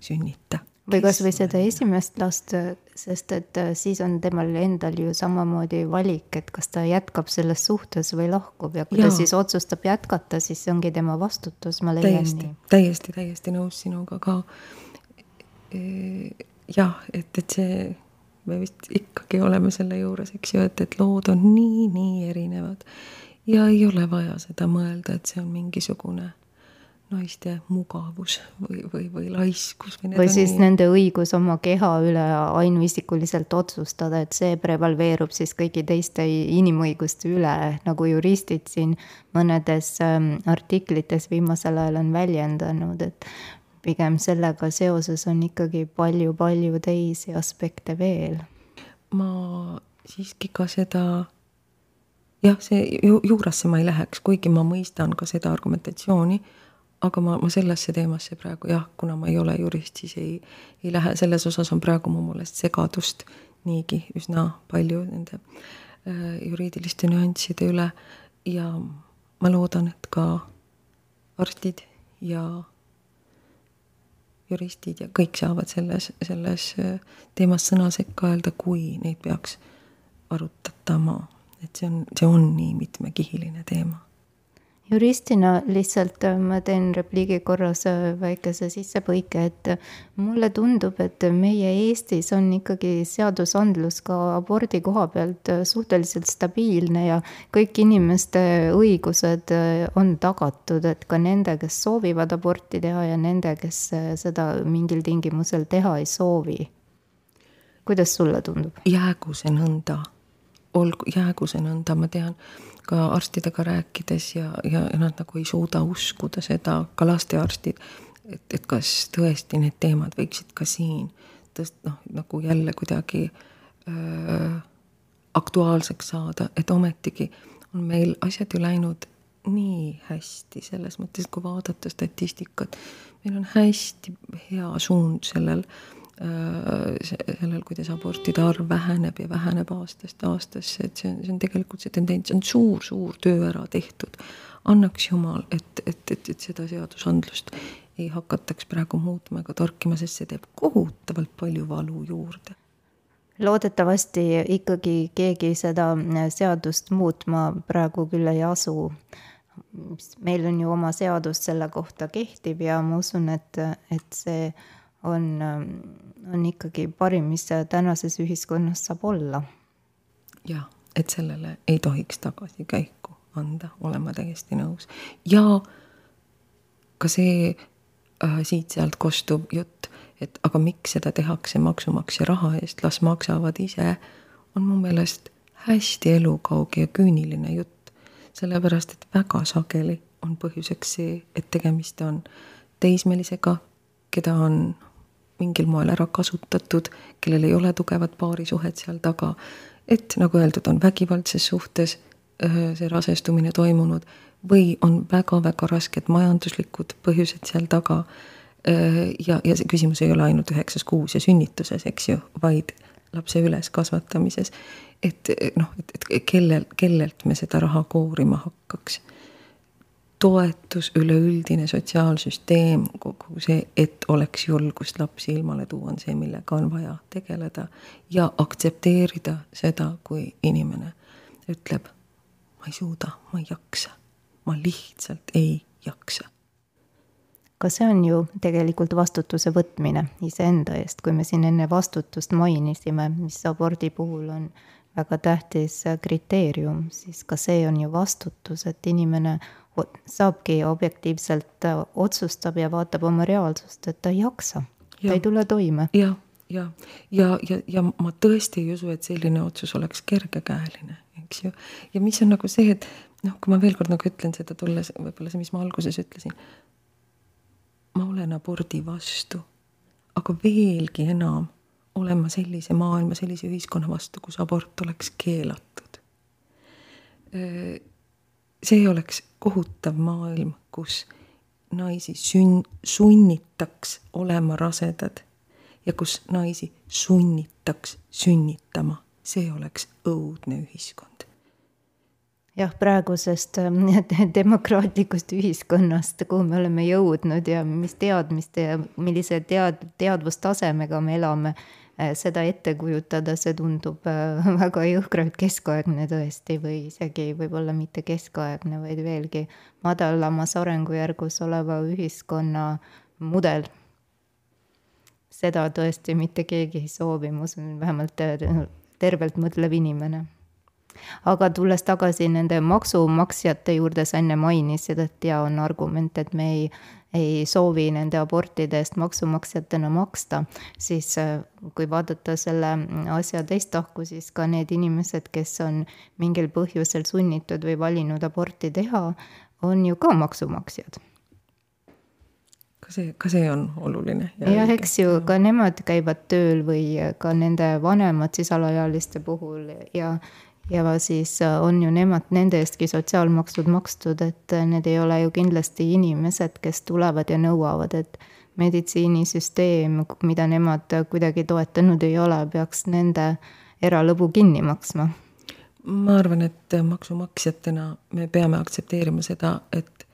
sünnita või kasvõi seda esimest last, sest et äh, siis on temal endal ju samamoodi valik, et kas ta jätkab selles suhtes või lahkub ja kui ja. ta siis otsustab jätkata, siis see ongi tema vastutus, ma leian täiesti, nii. täiesti, täiesti nõus sinuga ka. Jah, et, et see, me vist ikkagi oleme selle juures, eks ju, et, et lood on nii, nii erinevad ja ei ole vaja seda mõelda, et see on mingisugune naiste mugavus või, või, või laiskus või siis nii... nende õigus oma keha üle ainuisikuliselt otsustada, et see prevaleerub siis kõigi teiste inimõiguste üle, nagu juristid siin mõnedes ähm, artiklites viimasel ajal on väljendanud, et pigem sellega seoses on ikkagi palju-palju teisi aspekte veel. ma siiski ka seda jah, see ju, juurasse ma ei läheks, kuigi ma mõistan ka seda argumentatsiooni aga ma, ma sellesse teemasse praegu jah, kuna ma ei ole jurist, siis ei, ei lähe, selles osas on praegu mu meelest segadust niigi üsna palju nende äh, juriidiliste nüansside üle. Ja ma loodan, et ka arstid ja juristid ja kõik saavad selles, selles äh, teemas sõna sekka öelda, kui neid peaks arutatama. et see on, see on nii mitmekihiline teema juristina lihtsalt äh, ma teen repliigi korras äh, väikese sissepõike, et äh, mulle tundub, et meie Eestis on ikkagi seadusandlus ka abordi koha pealt suhteliselt stabiilne ja kõik inimeste õigused on tagatud, et ka nende, kes soovivad aborti teha ja nende, kes seda mingil tingimusel teha ei soovi. kuidas sulle tundub? jäägu see nõnda, olgu, jäägu see nõnda, ma tean ka arstidega rääkides ja, ja, nad nagu ei suuda uskuda seda, ka lastearstid, et, et kas tõesti need teemad võiksid ka siin tõst-, noh, nagu jälle kuidagi öö, aktuaalseks saada, et ometigi on meil asjad ju läinud nii hästi selles mõttes, et kui vaadata statistikat, meil on hästi hea suund sellel Äh, sellel, kuidas abortide arv väheneb ja väheneb aastast aastasse, et see on, see on tegelikult see tendents, on suur-suur töö ära tehtud. annaks jumal, et, et, et, et seda seadusandlust ei hakataks praegu muutma ega torkima, sest see teeb kohutavalt palju valu juurde loodetavasti ikkagi keegi seda seadust muutma praegu küll ei asu. meil on ju oma seadus selle kohta kehtiv ja ma usun, et, et see on, on ikkagi parim, mis tänases ühiskonnas saab olla. jah, et sellele ei tohiks tagasikäiku anda, olen ma täiesti nõus. ja ka see äh, siit-sealt kostuv jutt, et aga miks seda tehakse maksumaksja raha eest, las maksavad ise, on mu meelest hästi elukauge ja küüniline jutt. sellepärast, et väga sageli on põhjuseks see, et tegemist on teismelisega, keda on mingil moel ära kasutatud, kellel ei ole tugevat paarisuhet seal taga. et nagu öeldud, on vägivaldses suhtes see rasestumine toimunud või on väga-väga rasked majanduslikud põhjused seal taga. Ja, ja see küsimus ei ole ainult üheksas kuus ja sünnituses, eks ju, vaid lapse üleskasvatamises. et noh, et, et kellel, kellelt me seda raha koorima hakkaks. Toetus, üleüldine sotsiaalsüsteem, kogu see, et oleks julgust lapsi ilmale tuua, on see, millega on vaja tegeleda ja aktsepteerida seda, kui inimene ütleb, ma ei suuda, ma ei jaksa, ma lihtsalt ei jaksa. Ka see on ju tegelikult vastutuse võtmine iseenda eest, kui me siin enne vastutust mainisime, mis abordi puhul on väga tähtis kriteerium, siis ka see on ju vastutus, et inimene saabki objektiivselt otsustab ja vaatab oma reaalsust, et ta ei jaksa, ta ei tule toime. jah, ja, ja, ja, ja ma tõesti ei usu, et selline otsus oleks kergekäeline, eks ju. ja mis on nagu see, et noh, kui ma veel kord nagu ütlen seda, tulles võib-olla see, mis ma alguses ütlesin ma olen abordi vastu, aga veelgi enam olen ma sellise maailma, sellise ühiskonna vastu, kus abort oleks keelatud. See oleks kohutav maailm, kus naisi sün-, sunnitaks olema rasedad ja kus naisi sunnitaks sünnitama, see oleks õudne ühiskond. Jah, praegusest äh, demokraatlikust ühiskonnast, kuhu me oleme jõudnud ja mis teadmiste ja millise tead-, teadvustasemega me elame, seda ette kujutada, see tundub äh, väga jõhkralt keskaegne tõesti või isegi võib-olla mitte keskaegne, vaid veelgi madalamas arengujärgus oleva ühiskonna mudel. seda tõesti mitte keegi ei soovi, ma usun, vähemalt tervelt mõtlev inimene aga tulles tagasi nende maksumaksjate juurde, sa enne mainisid, et ja on argument, et me ei, ei soovi nende abortide eest maksumaksjatena maksta, siis äh, kui vaadata selle asja teist tahku, siis ka need inimesed, kes on mingil põhjusel sunnitud või valinud aborti teha, on ju ka maksumaksjad ka see, ka see on oluline. jah, eks ju, ka nemad käivad tööl või ka nende vanemad siis alaealiste puhul ja ja siis äh, on ju nemad, nende eestki sotsiaalmaksud makstud, et äh, need ei ole ju kindlasti inimesed, kes tulevad ja nõuavad, et meditsiinisüsteem, mida nemad kuidagi toetanud ei ole, peaks nende eralõbu kinni maksma. ma arvan, et maksumaksjatena me peame aktsepteerima seda, et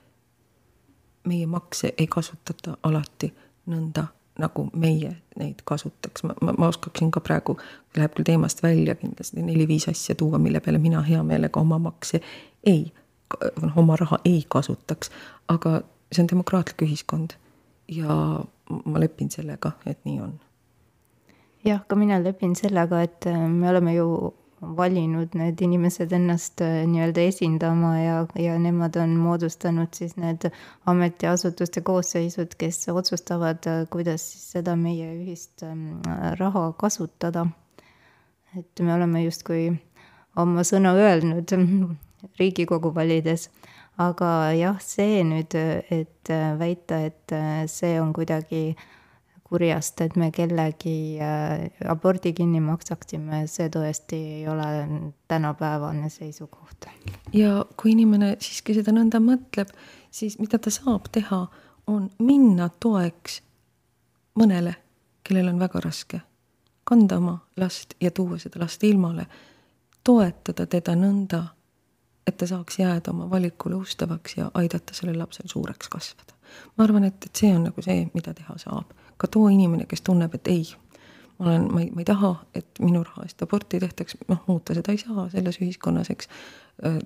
meie makse ei kasutata alati nõnda nagu meie neid kasutaks, ma, ma, ma oskaksin ka praegu, läheb küll teemast välja kindlasti neli-viis asja tuua, mille peale mina hea meelega oma makse ei, noh oma raha ei kasutaks, aga see on demokraatlik ühiskond ja ma lepin sellega, et nii on. jah, ka mina lepin sellega, et me oleme ju valinud need inimesed ennast äh, nii-öelda esindama ja, ja nemad on moodustanud siis need ametiasutuste koosseisud, kes otsustavad, äh, kuidas siis seda meie ühist ähm, raha kasutada. et me oleme justkui oma sõna öelnud Riigikogu valides, aga jah, see nüüd, et äh, väita, et see on kuidagi äh, kurjast, et me kellegi äh, abordi kinni maksaksime, see tõesti ei ole tänapäevane seisukoht. ja kui inimene siiski seda nõnda mõtleb, siis mida ta saab teha, on minna toeks mõnele, kellel on väga raske, kanda oma last ja tuua seda last ilmale, toetada teda nõnda, et ta saaks jääda oma valikule ustavaks ja aidata sellel lapsel suureks kasvada. ma arvan, et, et see on nagu see, mida teha saab ka too inimene, kes tunneb, et ei, ma olen, ma ei, ma ei taha, et minu raha eest aborti tehtaks, noh, muuta seda ei saa selles ühiskonnas, eks,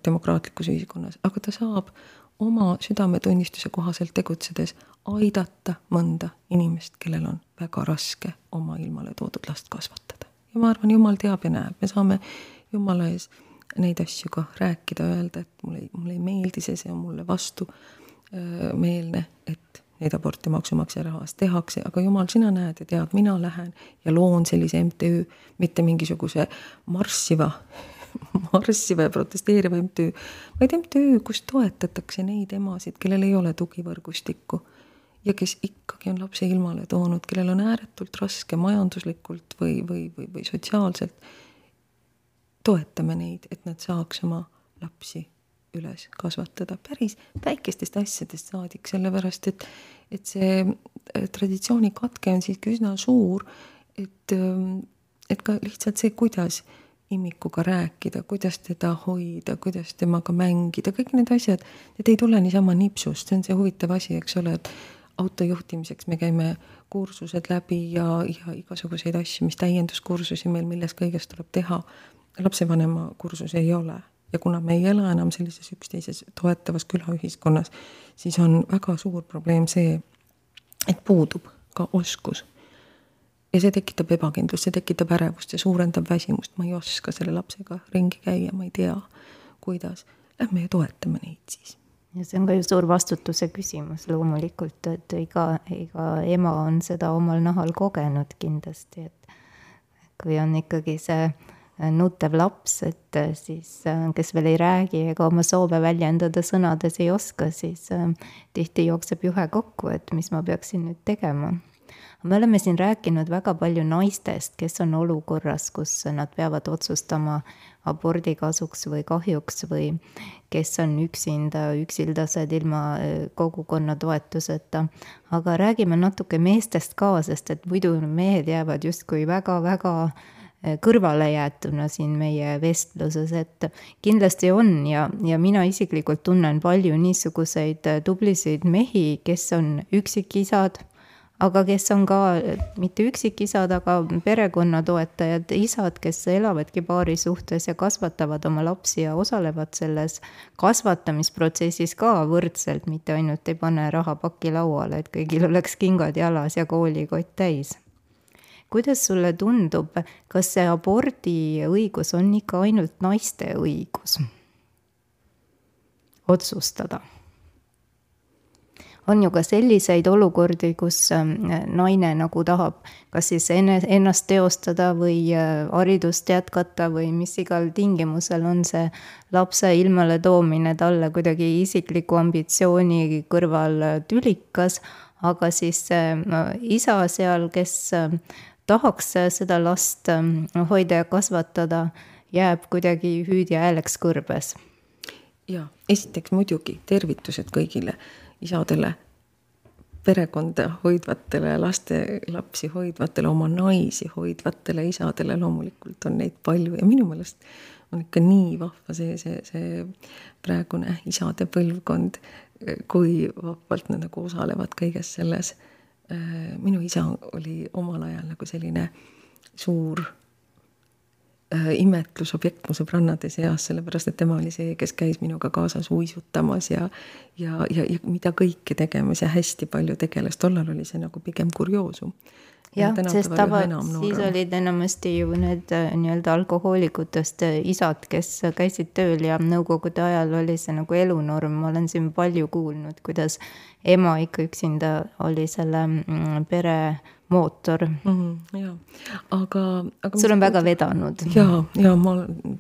demokraatlikus ühiskonnas, aga ta saab oma südametunnistuse kohaselt tegutsedes aidata mõnda inimest, kellel on väga raske oma ilmale toodud last kasvatada. ja ma arvan, jumal teab ja näeb, me saame jumala ees neid asju ka rääkida, öelda, et mulle, mulle ei meeldi see, see on mulle vastumeelne, et neid aborte maksumaksja raha eest tehakse, aga jumal, sina näed ja tead, mina lähen ja loon sellise MTÜ, mitte mingisuguse marssiva, marssiva ja protesteeriva MTÜ, vaid MTÜ, kus toetatakse neid emasid, kellel ei ole tugivõrgustikku ja kes ikkagi on lapse ilmale toonud, kellel on ääretult raske majanduslikult või, või, või, või sotsiaalselt. toetame neid, et nad saaks oma lapsi üles kasvatada päris väikestest asjadest saadik, sellepärast et, et see äh, traditsiooni katke on siiski üsna suur, et, ähm, et ka lihtsalt see, kuidas imikuga rääkida, kuidas teda hoida, kuidas temaga mängida, kõik need asjad, need ei tule niisama nipsust, see on see huvitav asi, eks ole, et autojuhtimiseks me käime kursused läbi ja, ja igasuguseid asju, mis täienduskursusi meil, milles kõiges tuleb teha. lapsevanema kursus ei ole ja kuna me ei ela enam sellises üksteises toetavas külaühiskonnas, siis on väga suur probleem see, et puudub ka oskus. ja see tekitab ebakindlust, see tekitab ärevust, see suurendab väsimust, ma ei oska selle lapsega ringi käia, ma ei tea, kuidas. Lähme ja toetame neid siis ja see on ka ju suur vastutuse küsimus loomulikult, et iga, iga ema on seda omal nahal kogenud kindlasti, et kui on ikkagi see nutev laps, et siis, kes veel ei räägi ega oma soove väljendada sõnades ei oska, siis tihti jookseb juhe kokku, et mis ma peaksin nüüd tegema me oleme siin rääkinud väga palju naistest, kes on olukorras, kus nad peavad otsustama abordi kasuks või kahjuks või kes on üksinda, üksildased ilma äh, kogukonna toetuseta. aga räägime natuke meestest ka, sest et muidu mehed jäävad justkui väga-väga äh, kõrvalejäetuna siin meie vestluses, et kindlasti on ja, ja mina isiklikult tunnen palju niisuguseid äh, tublisid mehi, kes on üksikisad aga kes on ka mitte üksikisad, aga perekonna toetajad, isad, kes elavadki paari suhtes ja kasvatavad oma lapsi ja osalevad selles kasvatamisprotsessis ka võrdselt, mitte ainult ei pane rahapakki lauale, et kõigil oleks kingad jalas ja koolikott täis. Kuidas sulle tundub, kas see abordiõigus on ikka ainult naiste õigus otsustada? on ju ka selliseid olukordi, kus ähm, naine nagu tahab kas siis enne, ennast teostada või äh, haridust jätkata või mis igal tingimusel on see lapse ilmale toomine talle kuidagi isikliku ambitsiooni kõrval tülikas, aga siis äh, isa seal, kes äh, tahaks seda last hoida ja kasvatada, jääb kuidagi hüüdja hääleks kõrbes. ja esiteks muidugi tervitused kõigile isadele, perekonda hoidvatele, laste, lapsi hoidvatele, oma naisi hoidvatele isadele, loomulikult on neid palju ja minu meelest on ikka nii vahva see, see, see praegune isade põlvkond, kui vahvalt nad nagu osalevad kõiges selles. Minu isa oli omal ajal nagu selline suur Äh, imetlusobjekt mu sõbrannade seas, sellepärast et tema oli see, kes käis minuga kaasas uisutamas ja ja, ja, ja mida kõike tegemas ja hästi palju tegeles, tollal oli see nagu pigem kurioosum. Jah, sest tava, siis olid enamasti ju need äh, nii-öelda alkohoolikutest äh, isad, kes käisid tööl ja nõukogude ajal oli see nagu elunorm, ma olen siin palju kuulnud, kuidas ema ikka üksinda oli selle mm, pere mootor mm. -hmm, ja, aga, aga. sul on väga vedanud. ja, ja ma,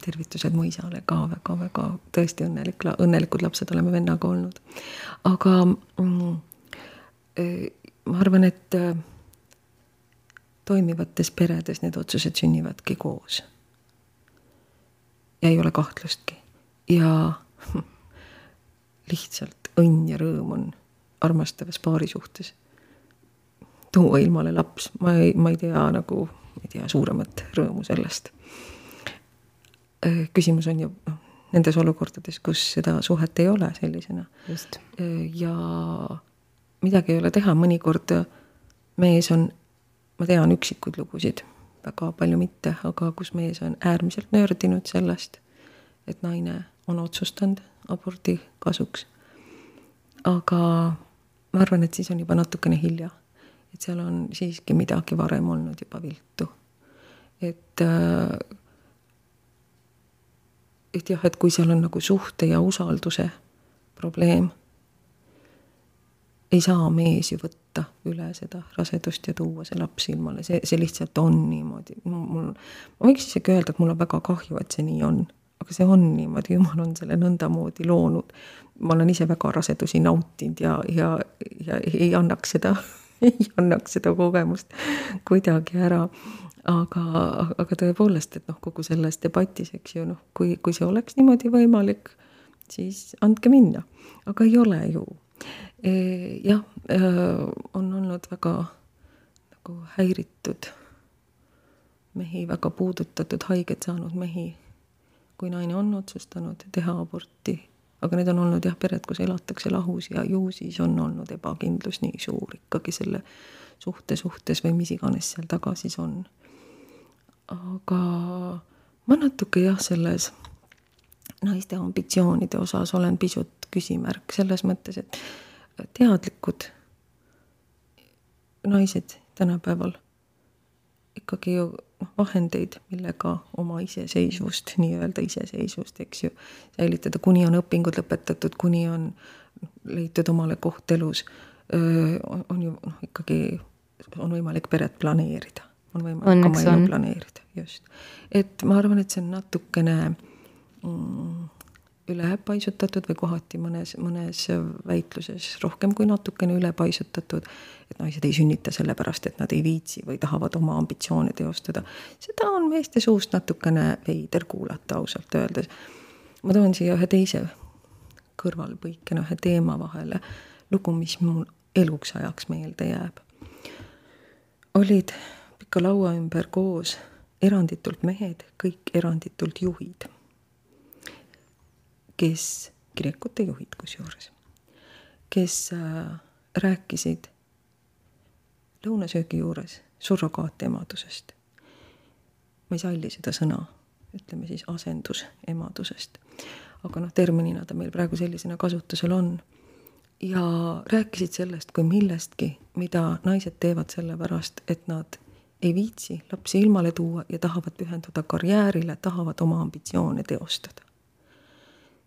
tervitused mu isale ka väga-väga tõesti õnnelik, õnnelikud lapsed oleme vennaga olnud. aga mm, ma arvan, et toimivates peredes need otsused sünnivadki koos. ja ei ole kahtlustki ja lihtsalt õnn ja rõõm on armastavas paari suhtes tuua ilmale laps, ma ei, ma ei tea nagu, ma ei tea suuremat rõõmu sellest. Äh, küsimus on ju noh, nendes olukordades, kus seda suhet ei ole sellisena. Äh, ja midagi ei ole teha, mõnikord mees on, ma tean üksikuid lugusid, väga palju mitte, aga kus mees on äärmiselt nördinud sellest, et naine on otsustanud abordi kasuks. aga ma arvan, et siis on juba natukene hilja et seal on siiski midagi varem olnud juba viltu. et äh, et jah, et kui seal on nagu suhte ja usalduse probleem, ei saa mees ju võtta üle seda rasedust ja tuua see laps ilmale, see, see lihtsalt on niimoodi, mul, ma võiks isegi öelda, et mul on väga kahju, et see nii on, aga see on niimoodi, jumal on selle nõndamoodi loonud. ma olen ise väga rasedusi nautinud ja, ja, ja ei annaks seda ei annaks seda kogemust kuidagi ära. aga, aga tõepoolest, et noh, kogu selles debatis, eks ju, noh, kui, kui see oleks niimoodi võimalik, siis andke minna, aga ei ole ju jah, e, on olnud väga nagu häiritud mehi, väga puudutatud, haiget saanud mehi, kui naine on otsustanud teha aborti. aga need on olnud jah, pered, kus elatakse lahus ja ju siis on olnud ebakindlus nii suur ikkagi selle suhte suhtes või mis iganes seal taga siis on. aga ma natuke jah, selles naiste ambitsioonide osas olen pisut küsimärk selles mõttes, et teadlikud naised tänapäeval. Ikkagi ju noh, vahendeid, millega oma iseseisvust, nii-öelda iseseisvust, eks ju, säilitada, kuni on õpingud lõpetatud, kuni on leitud omale koht elus, on ju noh, ikkagi on võimalik peret planeerida, on võimalik oma elu planeerida, just. et ma arvan, et see on natukene mm, ülepaisutatud või kohati mõnes, mõnes väitluses rohkem kui natukene ülepaisutatud. et naised ei sünnita sellepärast, et nad ei viitsi või tahavad oma ambitsioone teostada. seda on meeste suust natukene veider kuulata ausalt öeldes. ma toon siia ühe teise kõrvalpõikena ühe teema vahele, lugu, mis mul eluks ajaks meelde jääb. olid pika laua ümber koos eranditult mehed, kõik eranditult juhid kes, kirikute juhid kusjuures, kes äh, rääkisid lõunasöögi juures surrogaatemadusest. ma ei salli seda sõna, ütleme siis asendusemadusest. aga noh, terminina ta meil praegu sellisena kasutusel on. ja rääkisid sellest kui millestki, mida naised teevad sellepärast, et nad ei viitsi lapsi ilmale tuua ja tahavad pühenduda karjäärile, tahavad oma ambitsioone teostada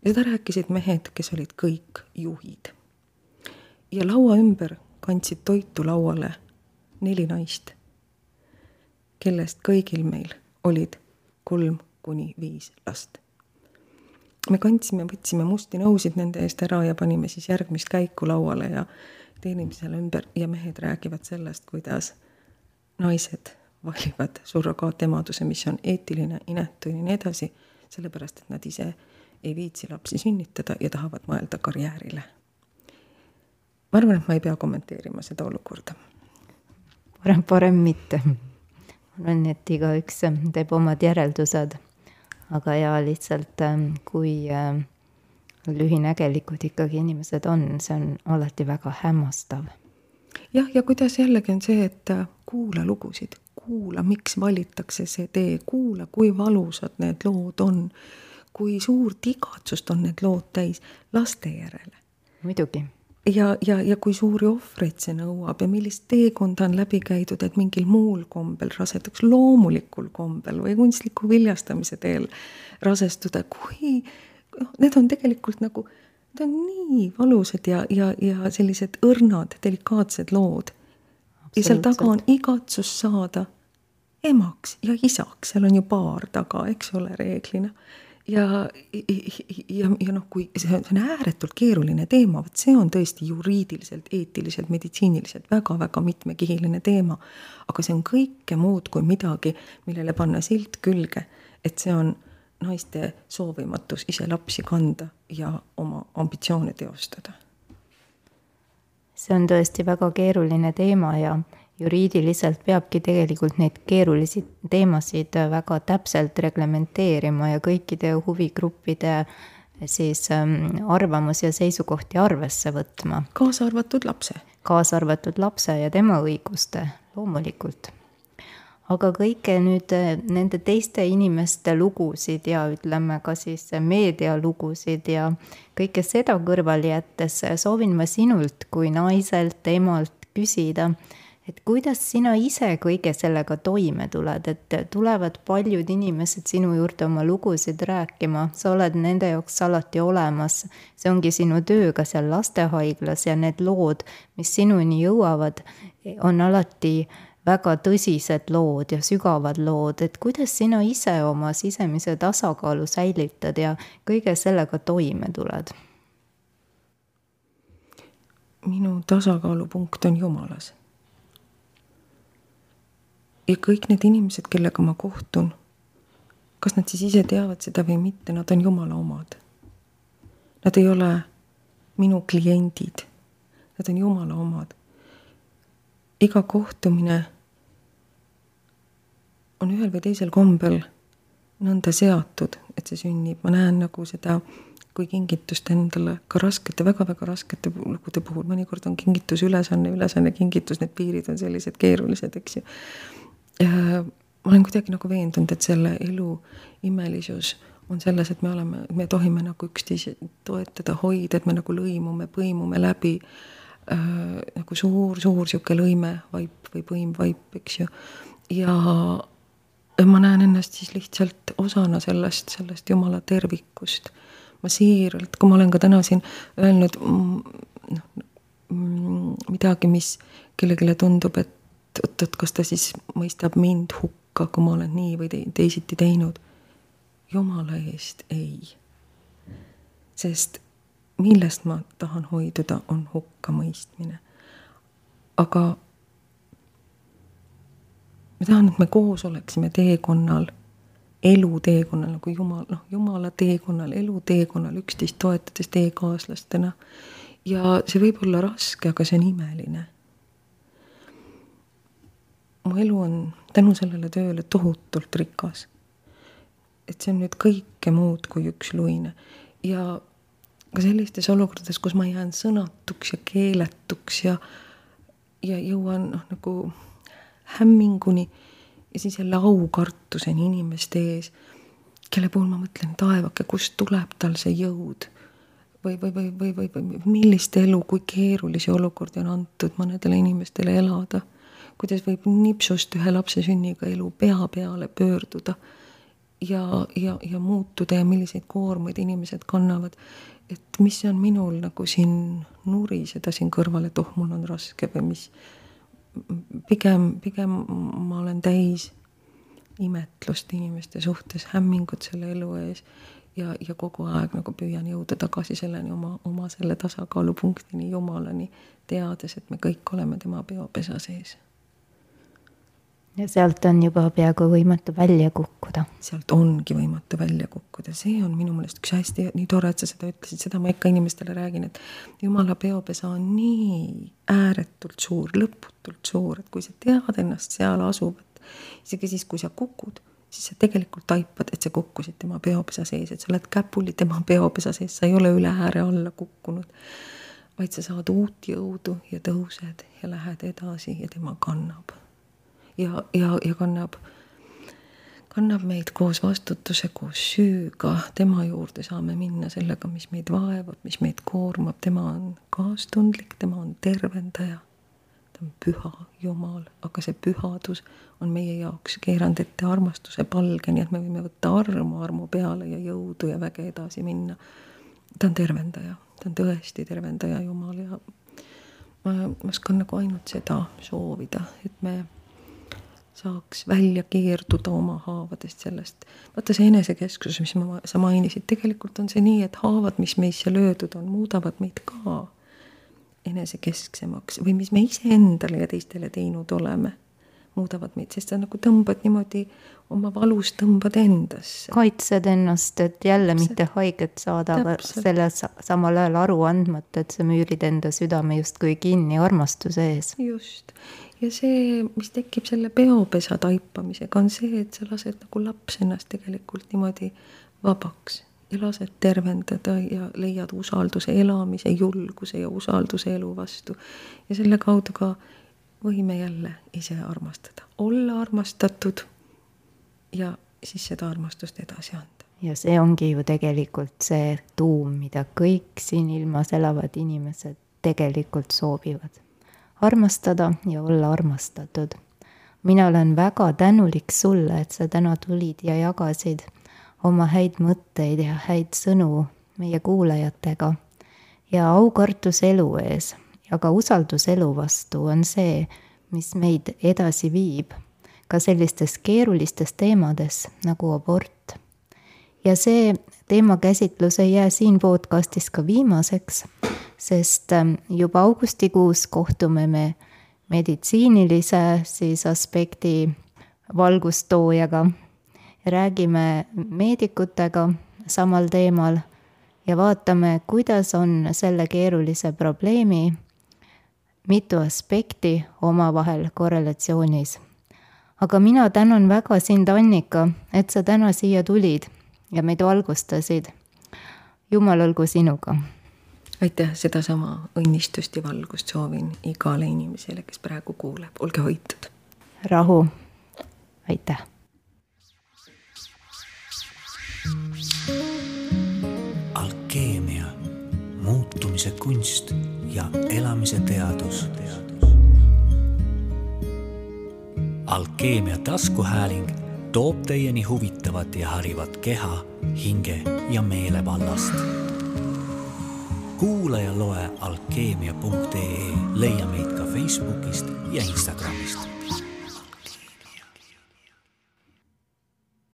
seda rääkisid mehed, kes olid kõik juhid. ja laua ümber kandsid toitu lauale neli naist, kellest kõigil meil olid kolm kuni viis last. me kandsime, võtsime musti nõusid nende eest ära ja panime siis järgmist käiku lauale ja teenime seal ümber ja mehed räägivad sellest, kuidas naised valivad surrogaatemaduse, mis on eetiline, inetu ja nii edasi, sellepärast et nad ise ei viitsi lapsi sünnitada ja tahavad mõelda karjäärile. ma arvan, et ma ei pea kommenteerima seda olukorda. parem, parem mitte. ma arvan, et igaüks teeb omad järeldused. aga ja lihtsalt, ähm, kui ähm, lühinägelikud ikkagi inimesed on, see on alati väga hämmastav. jah, ja kuidas jällegi on see, et äh, kuula lugusid, kuula, miks valitakse see tee, kuula, kui valusad need lood on kui suurt igatsust on need lood täis laste järele. muidugi. ja, ja, ja kui suuri ohvreid see nõuab ja millist teekonda on läbi käidud, et mingil muul kombel rasedaks, loomulikul kombel või kunstliku viljastamise teel rasestuda, kui noh, need on tegelikult nagu, need on nii valusad ja, ja, ja sellised õrnad, delikaatsed lood. ja seal taga on igatsus saada emaks ja isaks, seal on ju paar taga, eks ole, reeglina ja, ja, ja noh, kui see on, see on ääretult keeruline teema, vot see on tõesti juriidiliselt, eetiliselt, meditsiiniliselt väga-väga mitmekihiline teema. aga see on kõike muud kui midagi, millele panna silt külge, et see on naiste soovimatus ise lapsi kanda ja oma ambitsioone teostada. see on tõesti väga keeruline teema ja juriidiliselt peabki tegelikult neid keerulisi teemasid väga täpselt reglementeerima ja kõikide huvigruppide siis ähm, arvamusi ja seisukohti arvesse võtma. kaasa arvatud lapse. kaasa arvatud lapse ja tema õiguste, loomulikult. aga kõike nüüd äh, nende teiste inimeste lugusid ja ütleme ka siis meedialugusid ja kõike seda kõrvale jättes soovin ma sinult kui naiselt, emalt küsida et kuidas sina ise kõige sellega toime tuled, et tulevad paljud inimesed sinu juurde oma lugusid rääkima, sa oled nende jaoks alati olemas. see ongi sinu töö ka seal lastehaiglas ja need lood, mis sinuni jõuavad, on alati väga tõsised lood ja sügavad lood, et kuidas sina ise oma sisemise tasakaalu säilitad ja kõige sellega toime tuled? minu tasakaalupunkt on Jumalas ja kõik need inimesed, kellega ma kohtun, kas nad siis ise teavad seda või mitte, nad on Jumala omad. Nad ei ole minu kliendid, nad on Jumala omad. iga kohtumine on ühel või teisel kombel nõnda seatud, et see sünnib, ma näen nagu seda kui kingitust endale ka raskete väga,, väga-väga raskete lugude puhul, mõnikord on kingitus ülesanne, ülesanne, kingitus, need piirid on sellised keerulised, eks ju ma olen kuidagi nagu veendunud, et selle elu imelisus on selles, et me oleme, me tohime nagu üksteise toetada, hoida, et me nagu lõimume, põimume läbi äh, nagu suur-suur sihuke lõime, vaip või põim, vaip, eks ju. ja ma näen ennast siis lihtsalt osana sellest, sellest jumala tervikust. ma siiralt, kui ma olen ka täna siin öelnud mm, noh, mm, midagi, mis kellelegi tundub, et et oot-oot, kas ta siis mõistab mind hukka, kui ma olen nii või te teisiti teinud. jumala eest ei. sest millest ma tahan hoiduda, on hukkamõistmine. aga ma tahan, et me koos oleksime teekonnal, eluteekonnal nagu jumal, noh, jumala teekonnal, eluteekonnal, üksteist toetades teekaaslastena. ja see võib olla raske, aga see on imeline mu elu on tänu sellele tööle tohutult rikas. et see on nüüd kõike muud kui üks luine. Ja ka sellistes olukordades, kus ma jään sõnatuks ja keeletuks ja, ja jõuan noh, nagu hämminguni ja siis jälle aukartuseni inimeste ees, kelle puhul ma mõtlen, taevake, kust tuleb tal see jõud? Või, või, või, või, või, või millist elu, kui keerulisi olukordi on antud mõnedele inimestele elada kuidas võib nipsust ühe lapse sünniga elu pea peale pöörduda ja, ja, ja muutuda ja milliseid koormaid inimesed kannavad. et mis on minul nagu siin nuriseda siin kõrval, et oh, mul on raske või mis. pigem, pigem ma olen täis imetlust inimeste suhtes, hämmingut selle elu ees ja, ja kogu aeg nagu püüan jõuda tagasi selleni oma, oma selle tasakaalupunktini, Jumalani, teades, et me kõik oleme tema peopesa sees ja sealt on juba peaaegu võimatu välja kukkuda. sealt ongi võimatu välja kukkuda, see on minu meelest üks hästi, nii tore, et sa seda ütlesid, seda ma ikka inimestele räägin, et jumala peopesa on nii ääretult suur, lõputult suur, et kui sa tead ennast seal asuvat, isegi siis, kui sa kukud, siis sa tegelikult taipad, et sa kukkusid tema peopesa sees, et sa oled käpuli tema peopesa sees, sa ei ole üle ääre alla kukkunud, vaid sa saad uut jõudu ja tõused ja lähed edasi ja tema kannab ja, ja, ja kannab, kannab meid koos vastutuse, koos süüga, tema juurde saame minna sellega, mis meid vaevab, mis meid koormab, tema on kaastundlik, tema on tervendaja. ta on püha Jumal, aga see pühadus on meie jaoks keeranud ette armastuse palge, nii et me võime võtta armu armu peale ja jõudu ja väge edasi minna. ta on tervendaja, ta on tõesti tervendaja Jumal ja ma, ma oskan nagu ainult seda soovida, et me saaks välja keerduda oma haavadest sellest. vaata see enesekesksus, mis ma, sa mainisid, tegelikult on see nii, et haavad, mis meisse löödud on, muudavad meid ka enesekesksemaks või mis me iseendale ja teistele teinud oleme, muudavad meid, sest sa nagu tõmbad niimoodi oma valus tõmbad endasse. kaitsed ennast, et jälle Täpselt. mitte haiget saada, aga selle samal ajal aru andmata, et sa müürid enda südame justkui kinni armastuse ees. just, ja see, mis tekib selle peopesa taipamisega, on see, et sa lased nagu laps ennast tegelikult niimoodi vabaks ja lased tervendada ja leiad usalduse, elamise julguse ja usalduse elu vastu. ja selle kaudu ka võime jälle ise armastada, olla armastatud ja siis seda armastust edasi anda. ja see ongi ju tegelikult see tuum, mida kõik siin ilmas elavad inimesed tegelikult soovivad armastada ja olla armastatud. mina olen väga tänulik sulle, et sa täna tulid ja jagasid oma häid mõtteid ja häid sõnu meie kuulajatega. ja aukartus elu ees ja ka usaldus elu vastu on see, mis meid edasi viib ka sellistes keerulistes teemades nagu abort. ja see teemakäsitlus ei jää siin podcastis ka viimaseks, sest ähm, juba augustikuus kohtume me meditsiinilise siis aspekti valgustoojaga. räägime meedikutega samal teemal ja vaatame, kuidas on selle keerulise probleemi mitu aspekti omavahel korrelatsioonis. aga mina tänan väga sind, Annika, et sa täna siia tulid ja meid valgustasid. jumal olgu sinuga. Aitäh, sedasama õnnistust ja valgust soovin igale inimesele, kes praegu kuuleb, olge hoitud. rahu, aitäh. alkeemia, muutumise kunst ja elamise teadus. alkeemia taskuhääling toob teieni huvitavat ja harivat keha, hinge ja meele vallast. Kuula ja loe alkeemia.ee, leia meid ka Facebookist ja Instagramist